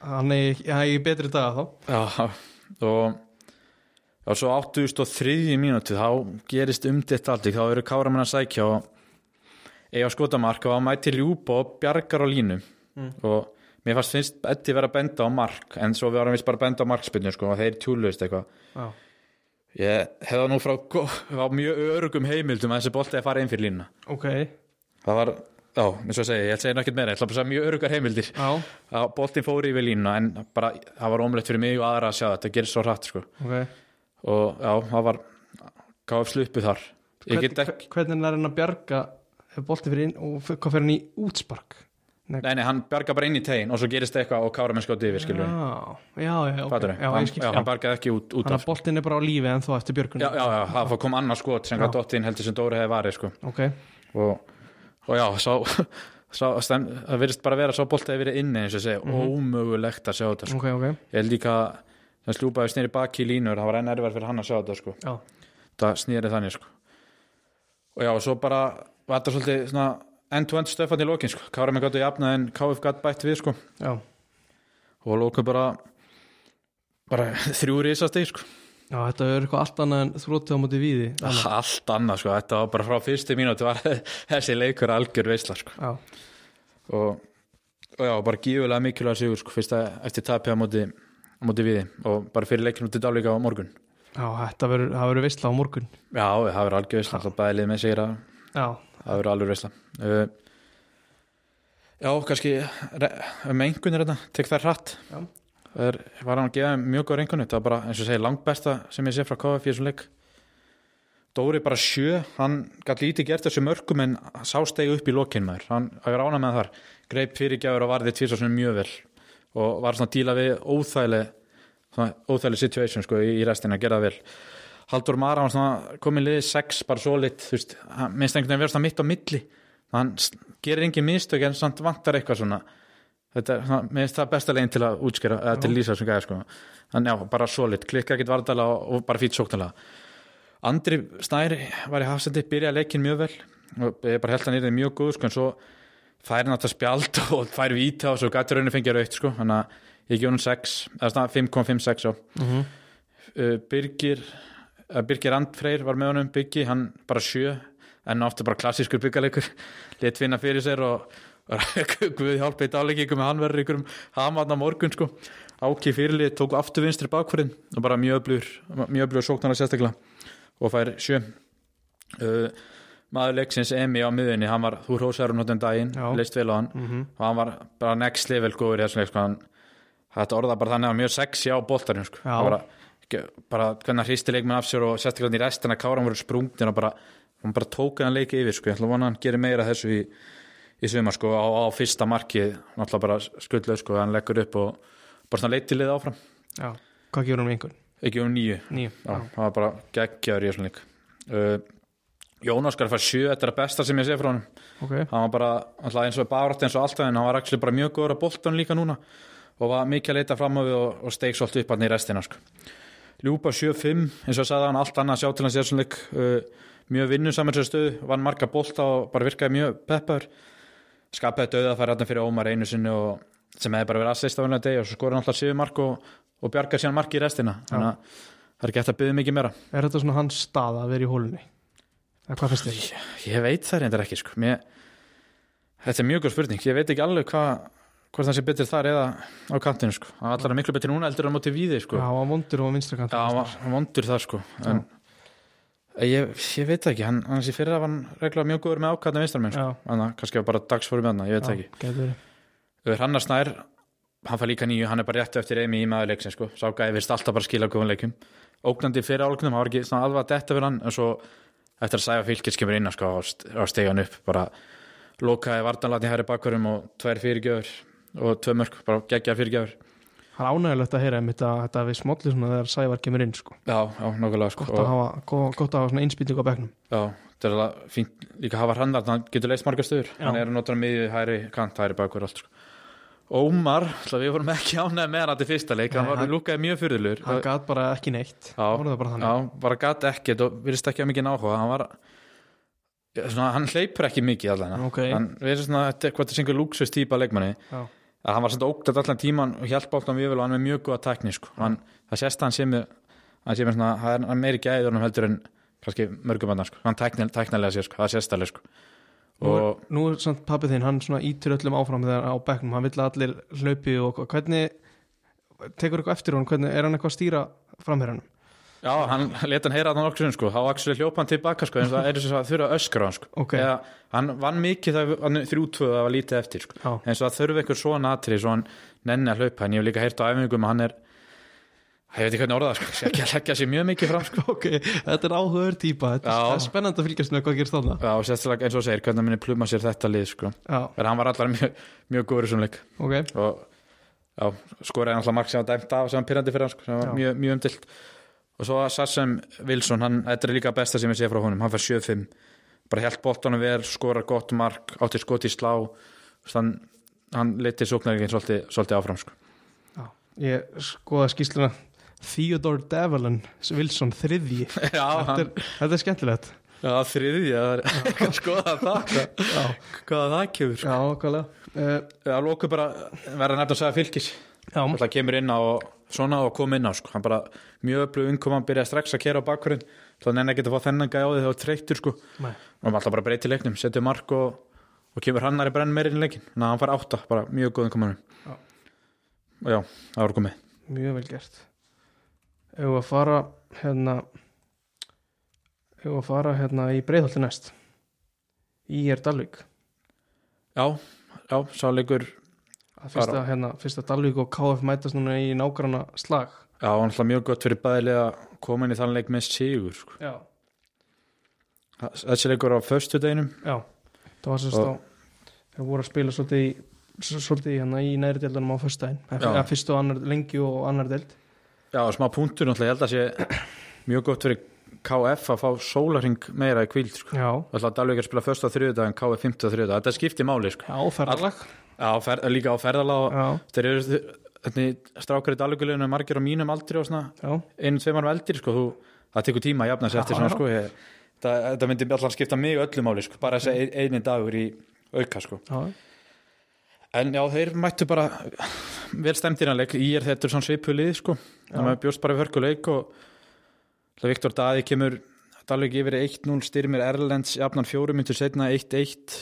hann er betri dag þá. Já, og já, svo 83 mínúti þá gerist umditt allt þá eru káramenn að sækja og eiga skotamark og að mæti ljúpa og bjargar á línu. Mm. og mér fannst finnst Eddi vera að benda á mark en svo við varum vist bara að benda á markspynnu sko, og þeir tjúluðist eitthvað. Já, ég hefða nú frá, mjög örugum heimildum að þessi bolti að fara inn fyrir línuna. Ok, það var, já, eins og að segja, ég ætla að segja nákvæmt meira. Ég ætla að segja mjög örugar heimildir. Já, að boltin fór yfir línuna en bara, það var ómulegt fyrir mig og aðra að sjá þetta, það gerist svo hratt sko. Ok. Og já, það var gáf sluppu þar. Hvern, ekki, Hvernig er hann að bjarga ef bolti fyrir inn og hvað fyrir hann í útspark? nei, nei, hann bjarga bara inn í tegin og svo gerist eitthvað og kára með skjóti yfir skilur Já, já, já, ok. Fattur Já, hann, já, hann bjargaði ekki út, út Þannig að boltin er bara á lífi en þó eftir björgun já, já, já, það kom annað skot sem Já. gætt dottin heldur sem Dóri hefði varið sko. Ok, og, og já, sá, sá stem, það virðist bara vera sá bolti að verið inni eins og segja, Mhm. ómögulegt að sjá þetta sko. ok, ok ég held líka það slúpaði snýri baki í línur það var enn erfið fyrir hann að sjá þetta sko. Það snýri þannig sko. og já, og svo bara var þetta svolítið svona end-to-end stöfan í lokin sko. Kára með gætu jafna en KF gætt bætt við sko. og lókum bara bara þrjú risasteg sko. Já, þetta er eitthvað allt annað en þrótti á móti víði annað. allt annað sko, þetta var bara frá fyrstu mínúti var þessi leikur algjör veisla sko. Já, og, og já, bara gífulega mikilvæg sigur sko, fyrst að eftir tapja á móti, móti viði og bara fyrir leikinu til dálíka á morgun. Já þetta verður, veistla á morgun. Já, það verður algjör veisla, það bæði lið með sigra. Já, það verður algjör veisla. Uh, já, kannski um einhvern er þetta, tek það hratt. Já. Það er, var hann að þeim mjög góð einhvern það var bara, eins og segir, langt besta sem ég sé frá KF í þessum leik. Dóri bara sjö, hann gæti lítið gert þessu mörgum en sá stegi upp í lokinn maður, hann að rána með þar. Greip fyrirgjafur og varði tvisar mjög vel. Og var svona að díla við svona óþægileg situation sko í, restina, gera það vel. Haldur Mara svona komin liðið sex bara svo lit, þú veist, hann minnst einhvern veginn vera svona mitt á milli, hann gerir engin mistök en samt vantar eitthvað svona þetta er svona, minnst það besta leginn til að útskýra, eða til að lýsa þessum gæði sko. Hann já, bara svo lit, klikka ekkert vardala og, bara fýtt sóknala Andri Snæri var í hafsendi, byrjaði leikin mjög vel. Og ég bara held hann yfir mjög góð sko, en svo fær hann þetta spjald og fær víta og svo gæti rauninu fengið raukt sko, þannig að ég gef hann 6 eða svona 5,56 á. Mm uh, Birgir uh, Birgir Andfreyr var með honum Byggi, hann bara sjö. En ofta bara klassískur byggaleikur lit finna fyrir sér og Guð hjálpa í dáleikingum með hann verður ykkur um hamarna morgun sko Áki fyrirlið tók aftur vinstri bakfyrin og bara mjög mjög öflugur sóknarlega sérstaklega og fær sjö uh, maður leiksins Emi á miðunni hann var, þú hrósar um notum daginn Já. leist vel á hann -hmm. og hann var bara next level góður sko. hann, þetta orða bara þannig að mjög sexy á boltarinn sko. Bara, bara hvernig hann hristi leikmenn af sér og sérstaklega í restina kára hann voru sprungnir og bara, hann bara tók hann leiki yfir sko. ég ætla að vona að hann gerir meira þessu í, í svima sko, á, á fyrsta markið náttúrulega bara skuldlega sko, hann leggur upp og bara svona leitilið áfram. Já, hvað gefur hann einhvern? ekki um nýju Nýju, Já, það var bara geggjaður í þessum leik. Uh, Jón Óskar fær sjö þetta er að besta sem ég sé frá hann ok. Hann var bara alltaf eins og barátt eins og alltaf en hann var actually bara mjög góður að boltan líka núna og var mikið að leita fram á við og, og steik svolítið upp hann í restina sko. Ljúpa 7-5 eins og sagði hann allt annað að sjá til hans í þessum leik. Uh, mjög vinnusamur sér stöð vann marga bolta og bara virkaði mjög peppaður skapaði döða að fara hann fyrir Ómar einu sinni og sem hefði bara verið assist á hennar degi og svo skoraði hann alltaf 7 mark og, og bjargaði síðan marki í restina þannig að það er ekki eftir að byggja mikið meira Er þetta svona hans stað að vera í hólunni? Hvað finnst þér? Ég veit það reyndar ekki sko. Mér, Þetta er mjög góð spurning Ég veit ekki alveg hvað hvort það sé betur þar eða á kantinu sko. Það er allar miklu betur núna eldur á móti víði sko. Já, var vondur og vinstra kant Já, hann vondur það sko. en ég, ég veit ekki hann, hann sé fyrir að hann regla mjög góður með ákvæðna vinstarmenn sko. Já, að kannski var bara dagsfóru með hann, ég veit það ekki. verið. Öður Hannar Snær, hann fær líka nýju hann er bara réttu eftir Emi í maðurleiksin sko. Sá gæði virst alltaf bara skila góðum leikum Ógnandi fyrir álgnum, hann var ekki alveg að detta fyrir hann en svo eftir að sæfa fylgis kemur inn sko, á st- á stegan upp bara lokaði vartanlatni hæri bakverðum og tvær fyrirgjöfur og tvö mörg, bara geggja fyrirgjöfur Það er ánægilegt að heyra einmitt að þetta við svona þegar Sævar kemur inn sko. Já, já, nokkulega sko. gott, að hafa, go- gott að hafa svona einspýting á bekknum. Já, þetta er alveg fínt líka að hafa hrannar, hann getur leist margar stöður. Hann er að nota hann miðju hæri kant, hæri bakverð allt sko. Ómar, við vorum ekki ánægð með hann til fyrsta leik, hann Nei, var hann- lúkaði mjög fyrirlur Hann gat bara ekki neitt. Já, bara Já, bara gat ekkert og virðist ekki að mikið náhuga hann var svona, hann hleypur ekki mikið hann að hann var svona ógtat allan tíman og hjálpa alltaf mjög vel og hann er mjög góða tækni sko. hann, það sést að hann með hann hann er meiri gæður hann heldur en kannski mörgum annar sko. hann tækni, tæknilega sér, sko. það sést alveg sko. Og nú er samt pappið þinn, hann ítur öllum áfram þegar á bekknum, hann vill að allir hlaupi og hvernig tekur eitthvað eftir hún, hvernig er hann eitthvað að stýra framherranum? Já, hann leta hann heyra að hann okkur sinni, sko. þá actually hljópa hann tilbaka sko, en það er þess að þurfa að öskra hann sko. Ok, Eða, hann vann mikið þegar hann þrjú tvö það var lítið eftir sko. já, og það þurfi einhver svona atrið svo hann nenni að hlaupa en ég hef líka heyrt á æfingum að hann er ég veit ekki hvernig orða það sko, sé ekki að leggja sér mjög mikið fram sko. ok, þetta er áhugaður típa, þetta Já. er- það spennandi að fylgjast með hvað gerst þarna. Já, og sérstaklega eins og segir hvernig hann minni pluma sér þetta lið sko. En hann var allar mjög, mjög góður svona leik ok, og skoraði alltaf mark sem var dæmt af sem var pyrrandi fyrir hann sko, sem var mjög, mjög umdilt og svo Sassem Wilson, hann, þetta er líka besta sem ég sé frá honum, hann fær 7-5 bara held boltanum vel, skorar gott mark átti skoti í slá hann, hann liti sóknaríkinn svolítið, svolítið áfram sko. já. Ég skoða skýsluna Theodore Devlin Wilson þriðji, já, þetta er, þetta er skemmtilegt. já, þriði það er skoða það hvað, Já, hvað það kemur sko. já, hvaðlega. Uh, að lóku bara verða nefnt að segja fylgis já, það kemur inn á og svona og kom inn á sko. hann bara mjög öflug innkoma, hann byrjaði strax að kera á bakkurinn þá nenni ekki að fá þennan gæði á því þá treytur sko. Nei. og hann alltaf bara breyti leiknum, setja mark og, og kemur hannar í brenn meirinn leikin þannig að hann fær átta, bara mjög góð innkomanum Já. og já, það var komið mjög vel gert ef við að fara hérna ef við að fara hérna í breiðholti næst í er Dalvík já, já, sáleikur að fyrsta, hérna, fyrsta Dalvík og KF mætast núna í nágranna slag. Já, hann alltaf mjög gott fyrir bæðilega að koma inn í þann leik með sigur sko. þessi leikur á föstu deginum já það var sérst á þeir voru að spila svolítið í svolítið í hérna í næri deildunum á föstudaginn. Já. eða fyrstu og annar, lengi og annar deild. Já, smá punktur náttúrulega, ég held að sé mjög gott fyrir KF að fá sólaring meira í kvíld sko. Dalvík er að spila föstu á þriðudag en KF 50 á þriðudag, þetta skiptir máli sko. já, ferðalag já, fer, líka á ferðalag já, þeir eru strákar í Dalvíkuleginu margir á mínum aldri og svona. Einu, tveim árum eldir sko, þú, það tekur tíma að jafna Já, eftir svona sko, ég, það, þetta myndi allan skipta mig öllu máli sko, bara þessi ein, eini dagur í auka sko. já, en já, þeir mættu bara vel stemtir að leik, í er þetta svona svipulið sko, þannig að bjóst bara við hörkuleik og það Viktor Daði kemur Dalvik yfir í 1-0 styrmir Erlends jafnan fjórum myndur setna 1-1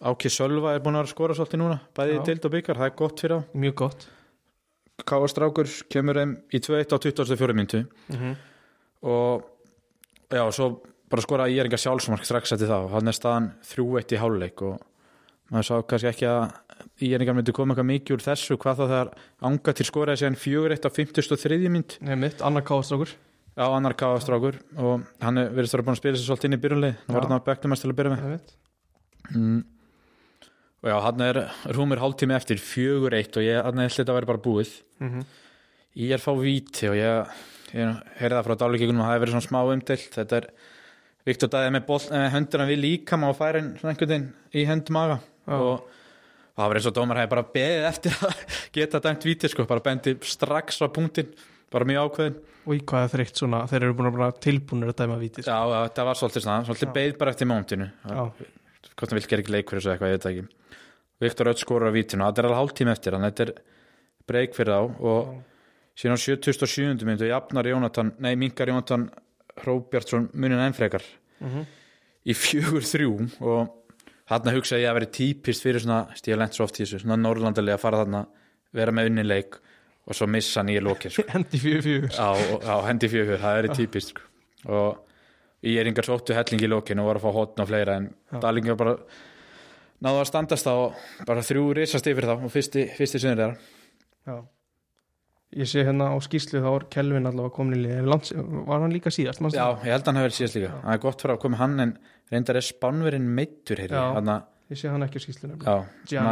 Áki Sölva er búin að skora svolítið núna, bæði Já. í dild og byggar, það er gott fyrir á mjög gott. Káa Strákur kemur þeim í 2-1 á 24 myndu mm og já, svo bara skora í eringar sjálfsmark strax eftir það og hann er staðan 3-1 í háluleik og maður sá kannski ekki að í eringar myndi koma eitthvað mikið úr þessu hvað þá þegar anga til skoraði síðan 4-1 á 53 mynd Nei, mitt, annar káastrákur á annar káastrákur og hann er verið stóra búin að spila sér svolítið inn í byrjunlið hann var Já. þarna á að til að byrja með. Og já, hann er rúmur hálftími eftir 4-1 og ég, hann er þetta að vera bara búið. Mm ég er fá víti og ég, ég heyrði það frá dálíkingunum að það hefur verið svona smá umdelt þetta er Viktor Dæði með, boll, með hönduna við líka má færa svona einhvern veginn í hönd maga. Já. og, og það var eins og dómar hefði bara beðið eftir að geta dæmt víti sko, bara bendi strax á punktin bara mjög ákveðin og í hvað þreytt svona? Þeir eru búin að bara tilbúinir að dæma víti já, já, það var svolítið svona, svolítið beðið bara eftir móntinu hvort hann vil gera ekki leik fyrir þessu eitthvað, ég veit það ekki Viktor Öll skorur á vítinu þetta er alveg hálftími eftir hann, þetta er breyk fyrir þá og síðan á 77. myndu jafnar Jónatan, nei minkar Jónatan Hróbjartsson munin ennfrekar Mhm. í fjögur þrjú og þarna hugsaði ég að vera típist fyrir svona, stíða lent svo oft í þessu svona Norrlandalega að fara þarna vera með unni leik og svo missa nýja lókir sko. hendi fjögur fjögur á, á hendi fjögur, það er típist sko. og í eringar sóttu helling í lókin og voru að fá hotn og fleira en Já. Dalingar bara náðu að standast þá bara þrjú risast yfir þá og fyrsti, fyrsti sunnir þeirra já. Ég sé hérna á skýslu þá er Kelvin allavega komin í lið. Var hann líka síðast? Já, ég held að hann hefur síðast líka. Það er gott fyrir að koma hann en reyndar er spánverinn meittur Já. hann ég sé hann ekki á skýslu já,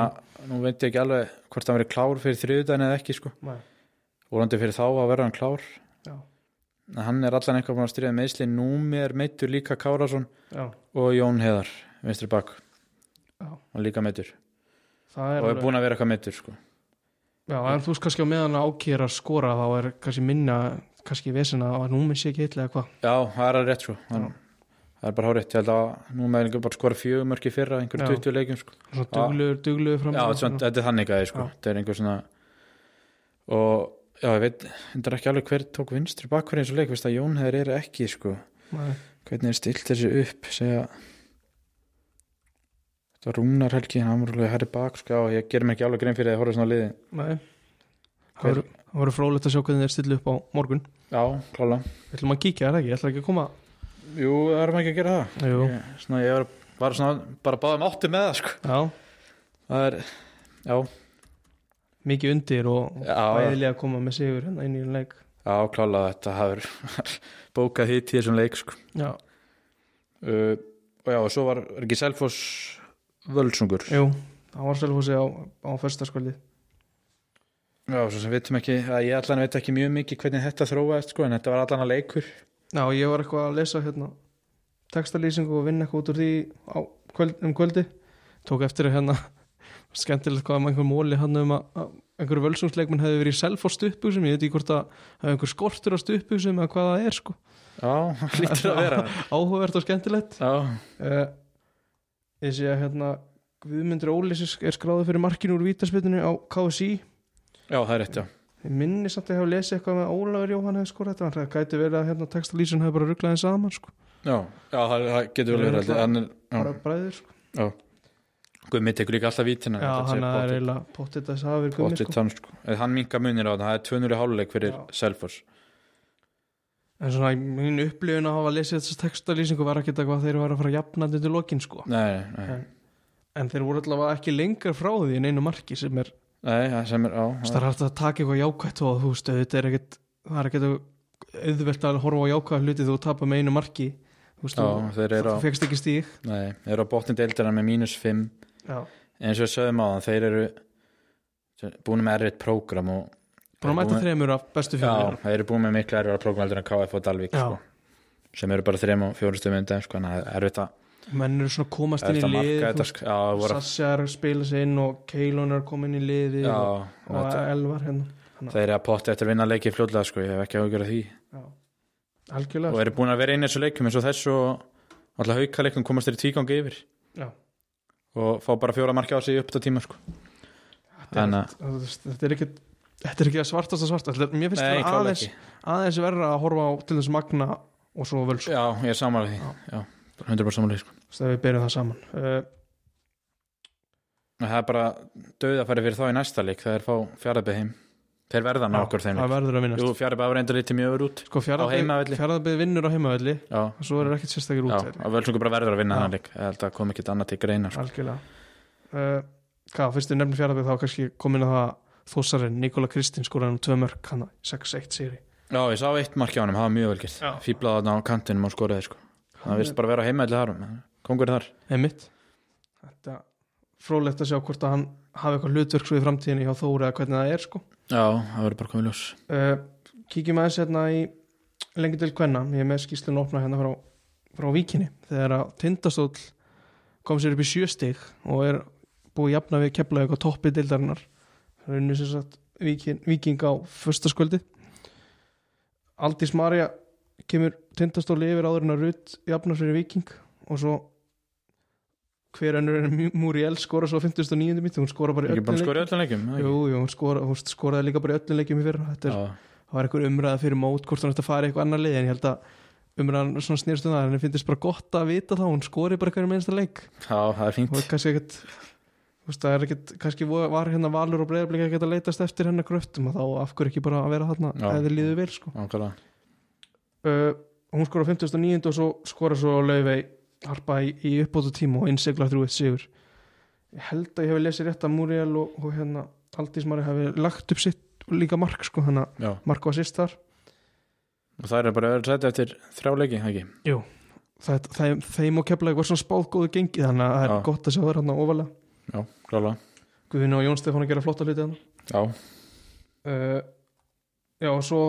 nú veit ég ekki alveg hvort hann verið klár fyrir þriðudaginn eða ekki sko, vorandi fyrir þá að vera hann klár. Já, en hann er allan eitthvað búin að stríða meðsli Númi er meittur líka Kárásson já, og Jón Heðar, vinstri bak. Já. Hann líka meittur það er og er búin að vera eitthvað meittur sko. já, en þú veist kannski á meðan að ákýra að skora þá er kannski minna kannski vesina að nú minn sé ekki hitlega eitthvað já, það er alveg rétt sko. hann, það er bara hárið, ég held að nú með bara skora fjögumörki fyrra, einhverjum Já. 20 leikjum sko. svona dugluður, dugluður fram Já, svona, þetta er þannig að sko. Já. þetta er einhver svona og já, ég veit þetta er ekki alveg hver tók vinstri bakverði eins og leik, veist að Jón hefur er ekki sko. Nei. hvernig er stilt þessi upp segja þetta var Rúnar Helgi hann var alveg herri bak, sko, já, ég ger mér ekki alveg grein fyrir að horfa svona liði Nei. það voru- það frólægt að sjá hvernig þeir stillu upp á morgun. Já, klála, við ætlum að kíkja, er það ekki, ég ætla ekki að koma? Jú, það erum ekki að gera það. Ég, svona, ég var, var svona bara báðum áttu með það sko. já, það er, já, mikið undir og Já. bæðilega að koma með sigur hérna inn í einn leik. Já, klála þetta hafur bókað hitt í þessum leik sko. já, uh, og já, og svo var, var ekki Selfoss völsungur. Jú, það var selfhúsi á, á fyrstaskvöldi Já, svo sem vitum ekki, að ég allan veit ekki mjög mikið hvernig þetta þróaðist sko, en þetta var allan að leikur. Já, ég var eitthvað að lesa hérna textalýsingu og vinna eitthvað út úr því á, kvöld, um kvöldi tók eftir að hérna skemmtilegt hvað um einhver móli hann um að, að einhverju völsungsleikminn hefði verið í self á stuppbuxum ég veit ekki hvort að hafa einhver skortur á stuppbuxum eða hvað það er sko. Já, lítur að vera. Áhugavert og skemmtilegt. Já, uh, sé að hérna Guðmundur Ólis er skráður fyrir markinu úr vítaspitinu á KSI já það er rétt, já ég minni samt að ég hef lesið eitthvað með Ólafur Jóhann hefði skorað þetta það gæti verið að hérna, textalýsun hefði bara rugglaðið saman sko. Já, já það, það getur vel verið hann er, bara já, bræður sko. Guðmi tekur líka alltaf vítina já, hann er eiginlega pottit að þess að hafa verið Óttið sko. þann sko Hann minka munir á það, það er 200 háluleik fyrir Já. En svona mín upplifun að hafa lesið þess textalýsingu var ekki eitthvað að þeir var að fara jafnandi til lokin sko. Nei, nei, en, en þeir voru allavega ekki lengar frá því en einu marki sem er nei, það sem er á það hægt að taka eitthvað jákvætt og þú veist, þetta er ekkit það er ekkit auðvelt að horfa á jákvæða hluti þú tapar með einu marki. Þú veist, þú, fegst ekki stík nei, þeir eru á botnin deildina með mínus 5 já, eins og sögum á þann, þeir eru búin með erriðt prógram og búin að mæta þremur af bestu Já, fjóðir þeir eru búin með miklu erriðra prógram heldur en KF og Dalvík Já. sko, sem eru bara þrem og fjórum stöðum undan sko, að það er að menn eru svona komast inn í lið þetta sko. Já, það er að spila sig inn og Keilon er inn í liði Já, og, og þetta- Elvar hérna þeir eru að potta eftir að vinna leiki fljóðlega sko, ég hef ekki af því já. algjörlega og eru búin að vera inn í þessu leikum eins og þessu og alltaf hauka leikum komast þeir í tvígangi yfir Já. og fá bara fjóra marki á sig upp á tíma sko. þetta, er, þetta er ekki þetta er ekki að svartast að svartast Þetta- mér finnst Nei, það klálega aðeins, ekki. aðeins verra að horfa á til þess magna og svo völs Já, ég er samanlega því. Já, bara 100% samanlega sko. þegar við byrjum það saman. Uh, Það er bara döð að fara fyrir þá í næsta leik. Þegar þeir fá fjaraðbyð heim. Þeir verða ná okkur þeim það ára enda lítið mjög út sko, fjaraðbyð vinnur á heimavelli og svo er ekkert sérstakir út og völsungur bara verður að vinna Já. þannig leik. Ég held að kom ekkit annað til greina sko. algjörlega. Uh, hvað, fyrst við nefnum fjaraðbyð þá kannski komin að það þósarinn Nikola Kristín skoraði nú tvö mörg hann 6-1 sigri Já, ég sá eitt marki á hann, það var mjög velgert. Fýblaði þarna á kantinum og skoraði sko. Það vist bara vera heimaðli þar Kongur þar. Þetta frólægt að sjá hvort að hann hafi eitthvað hlutverk svo í framtíðinni hjá Þóri eða hvernig það er sko. Já, það verður bara komið ljós Uh, kíkjum aðeins hérna í lengi til kvenna. Ég er með skýslun opna hérna frá, frá Víkinni þegar að Tindastóll kom sér upp í sjö stig og er búið jafna við keflaði eitthvað toppi deildarinnar. Það unnið sem sagt Víking, Víking á föstaskvöldi. Aldís Marja kemur Tindastóll yfir áður en að Rutt jafnar fyrir Víking og svo hver önnur en Múriel skora svo á 59. mínu, hún skora bara í Ekki öllum bara leikjum. skorið öllum leikum Jú, jú, hún, skora, hún skoraði líka bara í öllum leikjum í fyrra. Þetta er, það var einhver umræða fyrir mót hvort hún ætti að fara í eitthvað annar lið en ég held að umræðan svona snýrst um það en ég finnst bara gott að vita það hún skori bara eitthvað minnsta leik. Já, það er fínt. Og kannski ekkert það er ekkert, kannski var hérna valur og breyðarblik ekkert að leitast eftir hennar gröftum og þá af hverju ekki bara að vera þarna eða þið líður vel sko. Uh, hún skora á 59. og svo skora svo laufey harpa í, í uppbótu tíma og innsegla þrjú eitt sigur. Ég held að ég hef lesið rétt að Múriel og, og hérna Aldís Mari hafi lagt upp sitt líka mark sko, þannig að Já, mark var sýst þar. Og það er bara öðru sæti eftir þrjá leiki, ekki? það, það, þeim og keflaði var svona spáð góðu gengi þannig að það er gott að sjá þær hann ofalega Já, klálega. Guðin og Jón Stefán að gera flotta hluti Já, uh, já og svo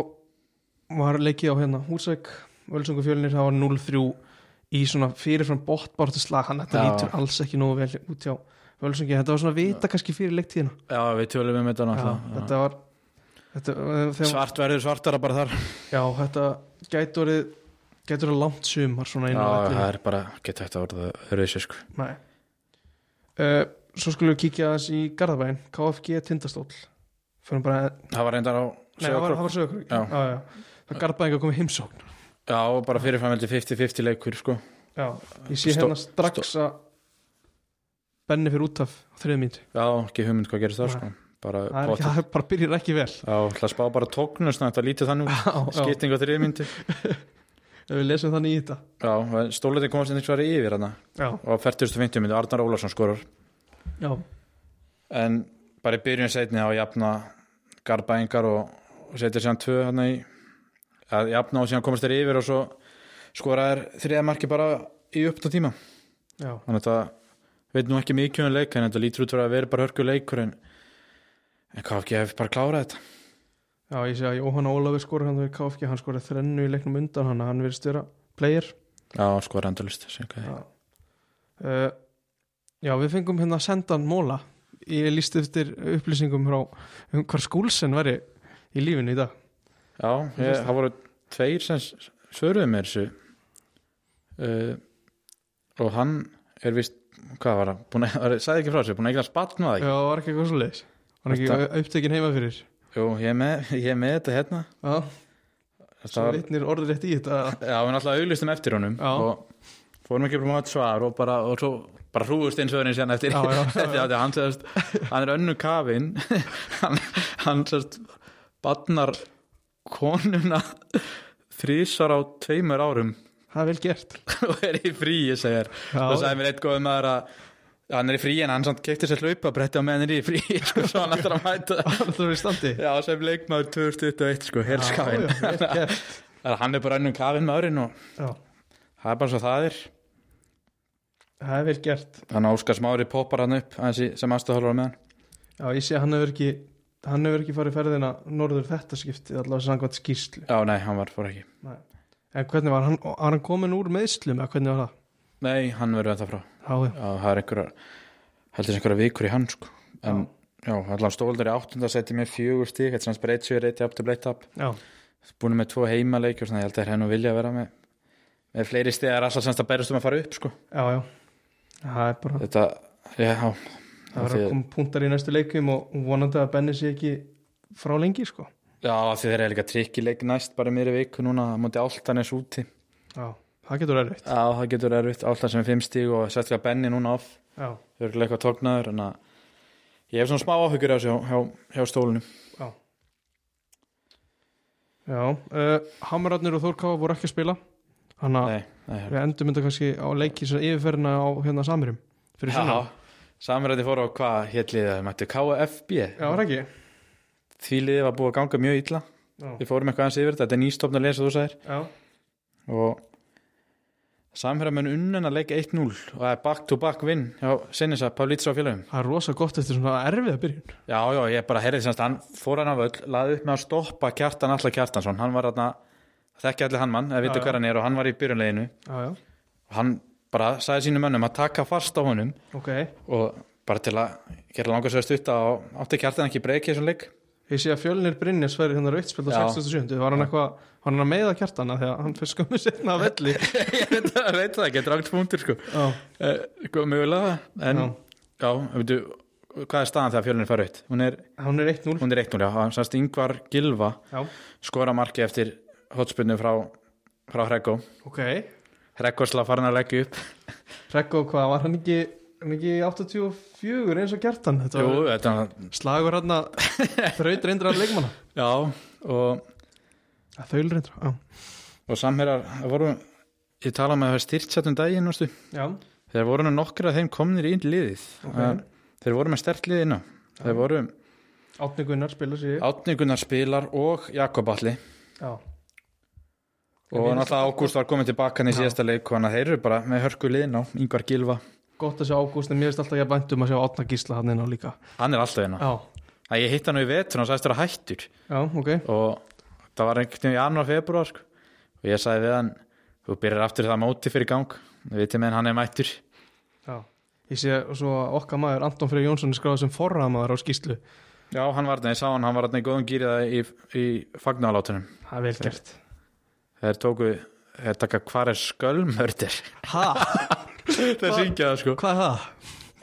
var leikið á hérna Húsæk Völsungu fjölnir það var 0-3 í svona fyrirfram bóttbáratu slag. Hann þetta Já. lítur alls ekki nógu vel út hjá Völsungi. Þetta var svona vita kannski fyrir leiktíðina. Já við tölum um þetta já, náttúrulega þetta var þetta, uh, þegar, Svart verður svartara bara þar. Já þetta gæti orðið gæti orðið langt sumar svona Já, það er bara, geta þetta orðið öðruvísi sko Nei. Uh, Svo skulum við kíkja aðeins í Garðabæn KFG Tindastól bara, Það var reyndar á sögur. Það Garðabæn að koma í heimsókn. Já, bara fyrirframveldi 50-50 leikur sko. Já, ég sé hérna strax að Benni fyrir út af þriðið mínútu. Já, ekki hugmynd hvað gerist það sko. Bara Það ekki, bara byrjir ekki vel. Já, spá bara tóknu svona þetta lítið þannig út. Já, já, Skipting á þriðmyndi ef við lesum þannig í þetta. Já, stóleiti komast einhvers vegar yfir hana Já, og 40-50 myndi Arnar Ólarsson skorar já, en bara í byrjun setni á jafna Garbæingar og, og setja síðan tvö hann í að jafna og síðan komast þeir yfir og svo skoraðir þriða marki bara í uppta tíma. Já. Þannig að þetta veit nú ekki mikið um leik en þetta lítur út fyrir að vera bara hörku leikur en, en hvað ekki hef bara klárað þetta. Já, ég sé að Jóhann Ólafur skora hann við KFG, hann skora þrennu í leiknum undan hann, hann verðist vera player. Já, skora endalist. Uh, já, við fengum hérna sendan móla ég líst eftir upplýsingum frá um hvar skúlsen væri í lífinu í dag. Ég, það voru tveir sem svöruðu mér þessu. Uh, og hann er vist hvað var það, var, sagði ekki frá þessu búin að batn með það Já, ekki? Það var ekki eitthvað svo leiðis er ekki Þetta- upptekinn heima fyrir jú, ég er með, ég er með þetta hérna. Já, Það svo var, vitnir orður rétt í þetta. Já, við náttúrulega auglistum eftir honum Já. og fórum ekki bara mátt svar og bara, og svo bara eftir. Já, já, já, já. Því að hann, segist, hann er önnu kafin hann, hann sérst badnar konuna þrísar á tveimur árum. Það er vel gert. Og er í fríi, segir. Já. og sagði mér eitt góð maður að hann er í fríi en hann samt kefti sér hlaupabretti á er í fríi sko, svo hann ætlar að mæta. Það er í standi. Já, sem leikmaður 2021 sko, helskafin Já, já, vel gert. Hann er bara önnum kafin maðurinn og Já, það er bara svo það er það er vel gert. Þannig að Óskar Smári poppar hann upp í- sem aðstofhálfur með hann Já, ég sé að hann hefur ekki hann hefur ekki farið ferðina norður þetta skipti allavega samkvæmt skýrslu. Já, nei, hann var fór ekki. En hvernig var hann, var hann komin úr meðslum eða hvernig var það? nei, hann verður þetta frá. Já, já, já, það er einhverjar heldur sem einhverjar vikur í hann sko. en já, allan stóldur í áttunda seti með fjögur stík, þetta er svona breyt sér up to blade up já, búin með tvo heimaleik og svona, ég held að það er henn og vilja að vera með með fleiri stigar alltaf semst að berast um að fara upp sko. já, já Það er bara, þetta, já, það verður að koma punktar í næstu leikum og vonandi að Benni sé ekki frá lengi, sko. Já, af því þeir eru líka trikkileik næst bara mér í viku núna, það múti áltanis úti. Já, það getur erfitt. Já, það getur erfitt, áltan sem er fimm stíg og sérstaklega Benni núna off, Já, þau eru eitthvað tóknaður en að ég hef svona smá áhugur á þessu hjá, hjá, hjá stólunum já. Já, uh, Hamararnir og Þórkáfa voru ekki að spila. Þannig að við endum þetta kannski á leiki sem yfirferðina á hérna Samirum fyrir svona já, samræði fóru á hvað hétlið það mættu KFB Já, var ekki? Því liðið var búið að ganga mjög illa. Já, við fórum eitthvað aðeins yfir þetta, þetta er nýstofn að lesa þú sagðir. Já, og unnan að leika 1-0 og það er back to back win hjá Sinisa, og félagum það er rosa gott eftir svona erfiða byrjun. Já, já, ég bara heyrði semst hann fór hann af öll, laði upp með að stoppa kjartan Alla Kjartansson, hann var þarna þekki allir hann mann, Já, viti hver hann er og hann var í byrjunleginu og hann bara sagði sínum mönnum að taka fast á honum ok. og bara til að gera langar svo að stutta og átti kjartan ekki breyki þessum leik? Ég sé að fjölnir Brynjar sverði hérna á Já. 67. Var hann eitthvað, var hann að meiða kjartana þegar hann fyrir skömmu setna af velli? Ég veit það, veit það ekki, drangt punktur sko. Eh, sko, mögulega, en já, já, veitu, hvað er staðan þegar fjölunir fara aukt? Hún er, hann er 1-0 hún er 1-0, já, sannst Yngvar Gilva skora marki eftir hotspinnu frá, frá Hreggo. Ok. Hreggo slá farin að leggja upp. Rekko, hvað, var hann ekki, hann ekki 84 eins og kjartan Þetta Jú, var slagur hann að þraut reyndra leikmanna. Já og, að Þaul reyndra, já. og samherjar voru, ég tala með að það styrt sett um daginn, þeir voru nú nokkra af þeim komnir í liðið. Ok. Eh, þeir voru með stert liðina þeir voru Átni Gunnar spila sér Átni Gunnar spilar og Jakob Alli Já, og náttúrulega Ágúst var komin tilbaka í síðasta leik og hann að þeir eru bara með hörku liðin á Yngvar Gilva, gott að sjá Ágúst en mér finnst alltaf ég bæntum að sjá Átna Gísla hann inn á líka. Hann er alltaf hérna að ég hitt hann í vetur og hann sagðist vera hættur. Já, ok. Og það var einhvern veginn í janúar, februar sko. og ég sagði við hann þú byrjar aftur það móti fyrir gang. Við veitum en hann er mættur. Já, ég sé svo að okkar maður Anton Freyr Jónsson er skráð sem forraðamaður á skýslu já, hann var þarna, ég sá hann, hann var þarna í góðum gýriða í, í fagnalátunum Það er vel gert þeir tóku, þeir taka hvar er skölmördir Ha? þeir syngja það sko. Hvað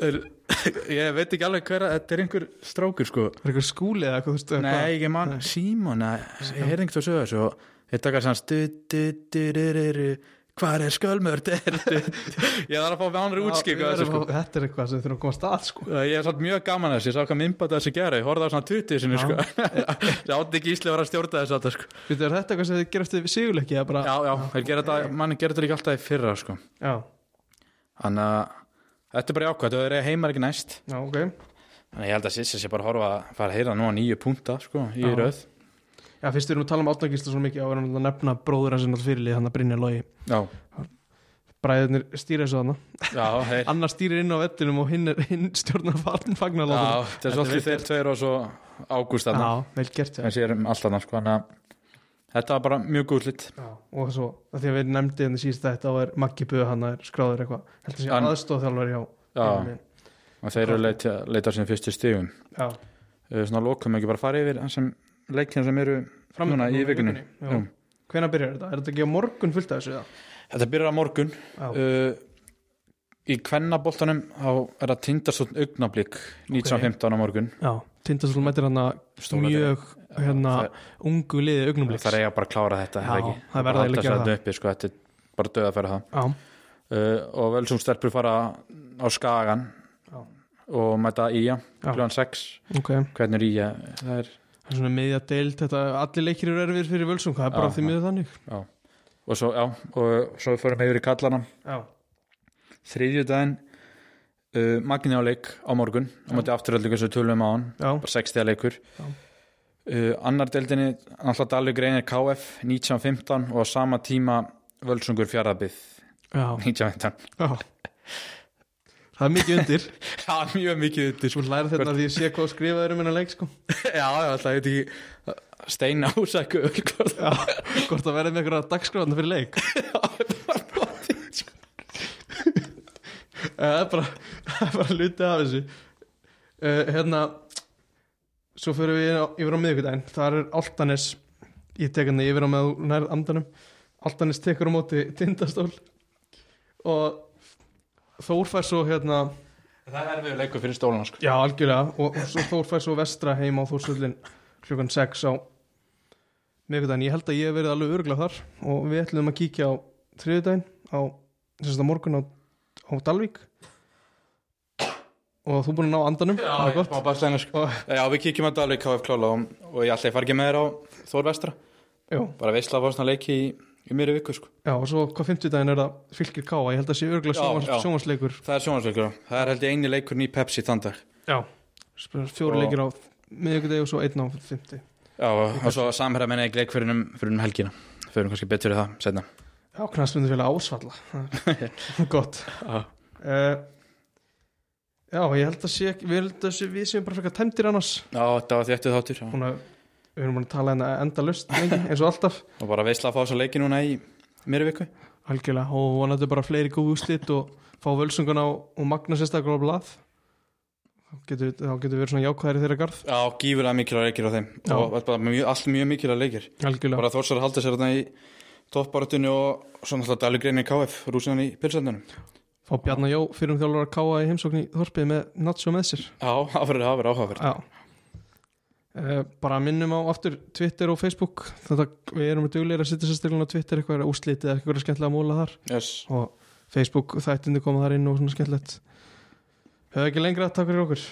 er það? ég veit ekki alveg hver að þetta er einhver strákur sko. Er eitthvað skúli eða eitthvað, veist Nei, mann, Símon að- ég heyrði einhvern svo þessu og þeir taka sann stu, du, du, du, du, du, hvar er skölmörd ég þarf að fá með ánri útskip Já, þessu sko. Þetta er eitthvað sem þurfum að koma að stað sko ég er svolítið mjög gaman að þessu, ég sá hvað minnbætt þessu gera ég horfði á svona 20 sinni sko. Átti ekki ísli að vera að stjórna þessu alltaf sko. Veitu, er þetta eitthvað sem þið gerast við sigurleiki bara já, já, þetta, manni gera þetta líka alltaf í fyrra sko. Þannig að þetta er bara jákvæmt þeir eru heimar ekki næst. Já, ok. Þannig að ég held að Sissi sé bara horfa að fara að heyra nú að nýju punta sko í Já. Já, fyrst við erum að tala um Átna Gísla svo mikið á að nefna bróður hans en fyrirlið hann að Brynja Logi. Já, Bræðirnir stýra þessu þeir. Annar stýrir inn á vettinum og hinn, hinn stjórnar Já, þetta er svolítið þeir tveir og svo ágúst þarna. Já, vel gert já. en sérum allt þarna sko þannig að þetta var bara mjög gúslit Já, og svo, að því að við nefndi henni síðast þetta þá er Maggi Böð hann er skráður eitthvað. Hann- hjá- og þeir eru leita, leita á sinni fyrstu uh, svona lokum ekki bara fara yfir þessum leikina sem eru núna í vikunni. hvenær byrjar þetta? Er þetta ekki á morgun fullt af þessu? Þetta byrjar á morgun. Uh, í kvennaboltanum þá er það tindastótt augnablík 1915 á morgun. Já, Tindastóll mætir hann Stóra mjög hérna, það, ungu liði augnumleiks það er eiga bara að klára þetta Já, það verða eiginlega að gera það. uppi, sko, þetta er bara döða fyrir það Já, uh, og velsungstelpur fara á Skagan Já. og mæta Já. kljóðan 6 ok. Hvernig er Ía? Það er, Það er svona miðja deild, þetta, allir leikir eru erfir fyrir völsung, það er bara Já, því miður þannig. Já. og svo, já, og svo við yfir í kallana Já, þriðjudaginn uh, Magni á leik á morgun. Á móti afturöldingu sem tölum á hann. Bara 60 leikur. Uh, annar deildinni alltaf Dalvik reynir KF 1915 og á sama tíma Völsungur fjaraðbyð já, 1915 já Það er mikið undir. Það er mjög mikið þetta Svo læra þetta því ég sé hvað skrifaður um hennar leik sko. Já, já, alltaf, ég veit ekki steina ásæku hvort Já, það verði með einhverja dagskráðan fyrir leik. Það er bara, það er bara lutið af þessu. Uh, Hérna Svo fyrir við yfir á miðvikudaginn. Þar er Altanes Ég tek hann yfir á með nærð andanum. Altanes tekur á móti tindastól. Og Þór fær svo hérna það er við leikur fyrir stólana sko. Já, algjörlega. Og, og svo Þór fær svo vestra heim á Þórsullin klukkan 6 á miðvikudaginn, ég held að ég hef verið alveg örglega þar. Og við ætlum að kíkja á þriðudaginn á, þess að morgun á, á Dalvík. Og þú búin að ná andanum? Það er gott. smá bakstæðinu, sko. og, já, við kíkjum að Dalvik KF klála og, og ég ætla að fara ekki með þér á Þór vestra. Já, bara veistla að fá svona leiki í, í mér viku sko. já, og svo hvað 50 daginn er það fylgir káa, ég held að sé Já, já. sjónvansleikur það er sjónvarsleikur það er held ég eini leikur í Pepsi þann dag. Já, fjóri Og- leikir á miðvikudagi og svo einn á 50 Já, og, svo samherra menna ekki leik fyrir um, fyrir um helgina. Fyrir um kannski betur í það setna já, ásvalla. Það er gott. Já, uh, Já, ég held að sé við, að við séum bara frekar tæmdir annars. Þetta var þéttið þáttur já. Búin að, Við erum búin að tala hérna enda lust lengi, eins og alltaf. Og bara veistla að fá þessa leiki núna í mér viku. Algjörlega, og vonandi bara fleiri góð úslit og fá völsunguna og, magna sérstaklega á blað. Þá getur, getur verið svona jákvæðir í þeirra garð. Já, gífurlega mikilvæg leikir á þeim. Já. og mjög, allt mjög mikilvæg leikir. Algjörlega, bara þórsar að halda sér þarna í toppbaratunni og svo náttúrulega Dalur Greini KF rúsinan í pilsendunum. Fá Bjarnar Jó fyrir um þjálfur að káa í heimsókn í Þorpið með Natsjó með sér. Já, það verður það verður áhugaverð Já Uh, bara minnum á aftur Twitter og Facebook. Þetta við erum duglegir að setja sérstaklega á Twitter eitthvað úslitið eða eitthvað skemmtilega að móla þar. Yes. og Facebook þættindi koma þar inn og svona skemmtilegt. Höfðu ekki lengra, takk fyrir okkur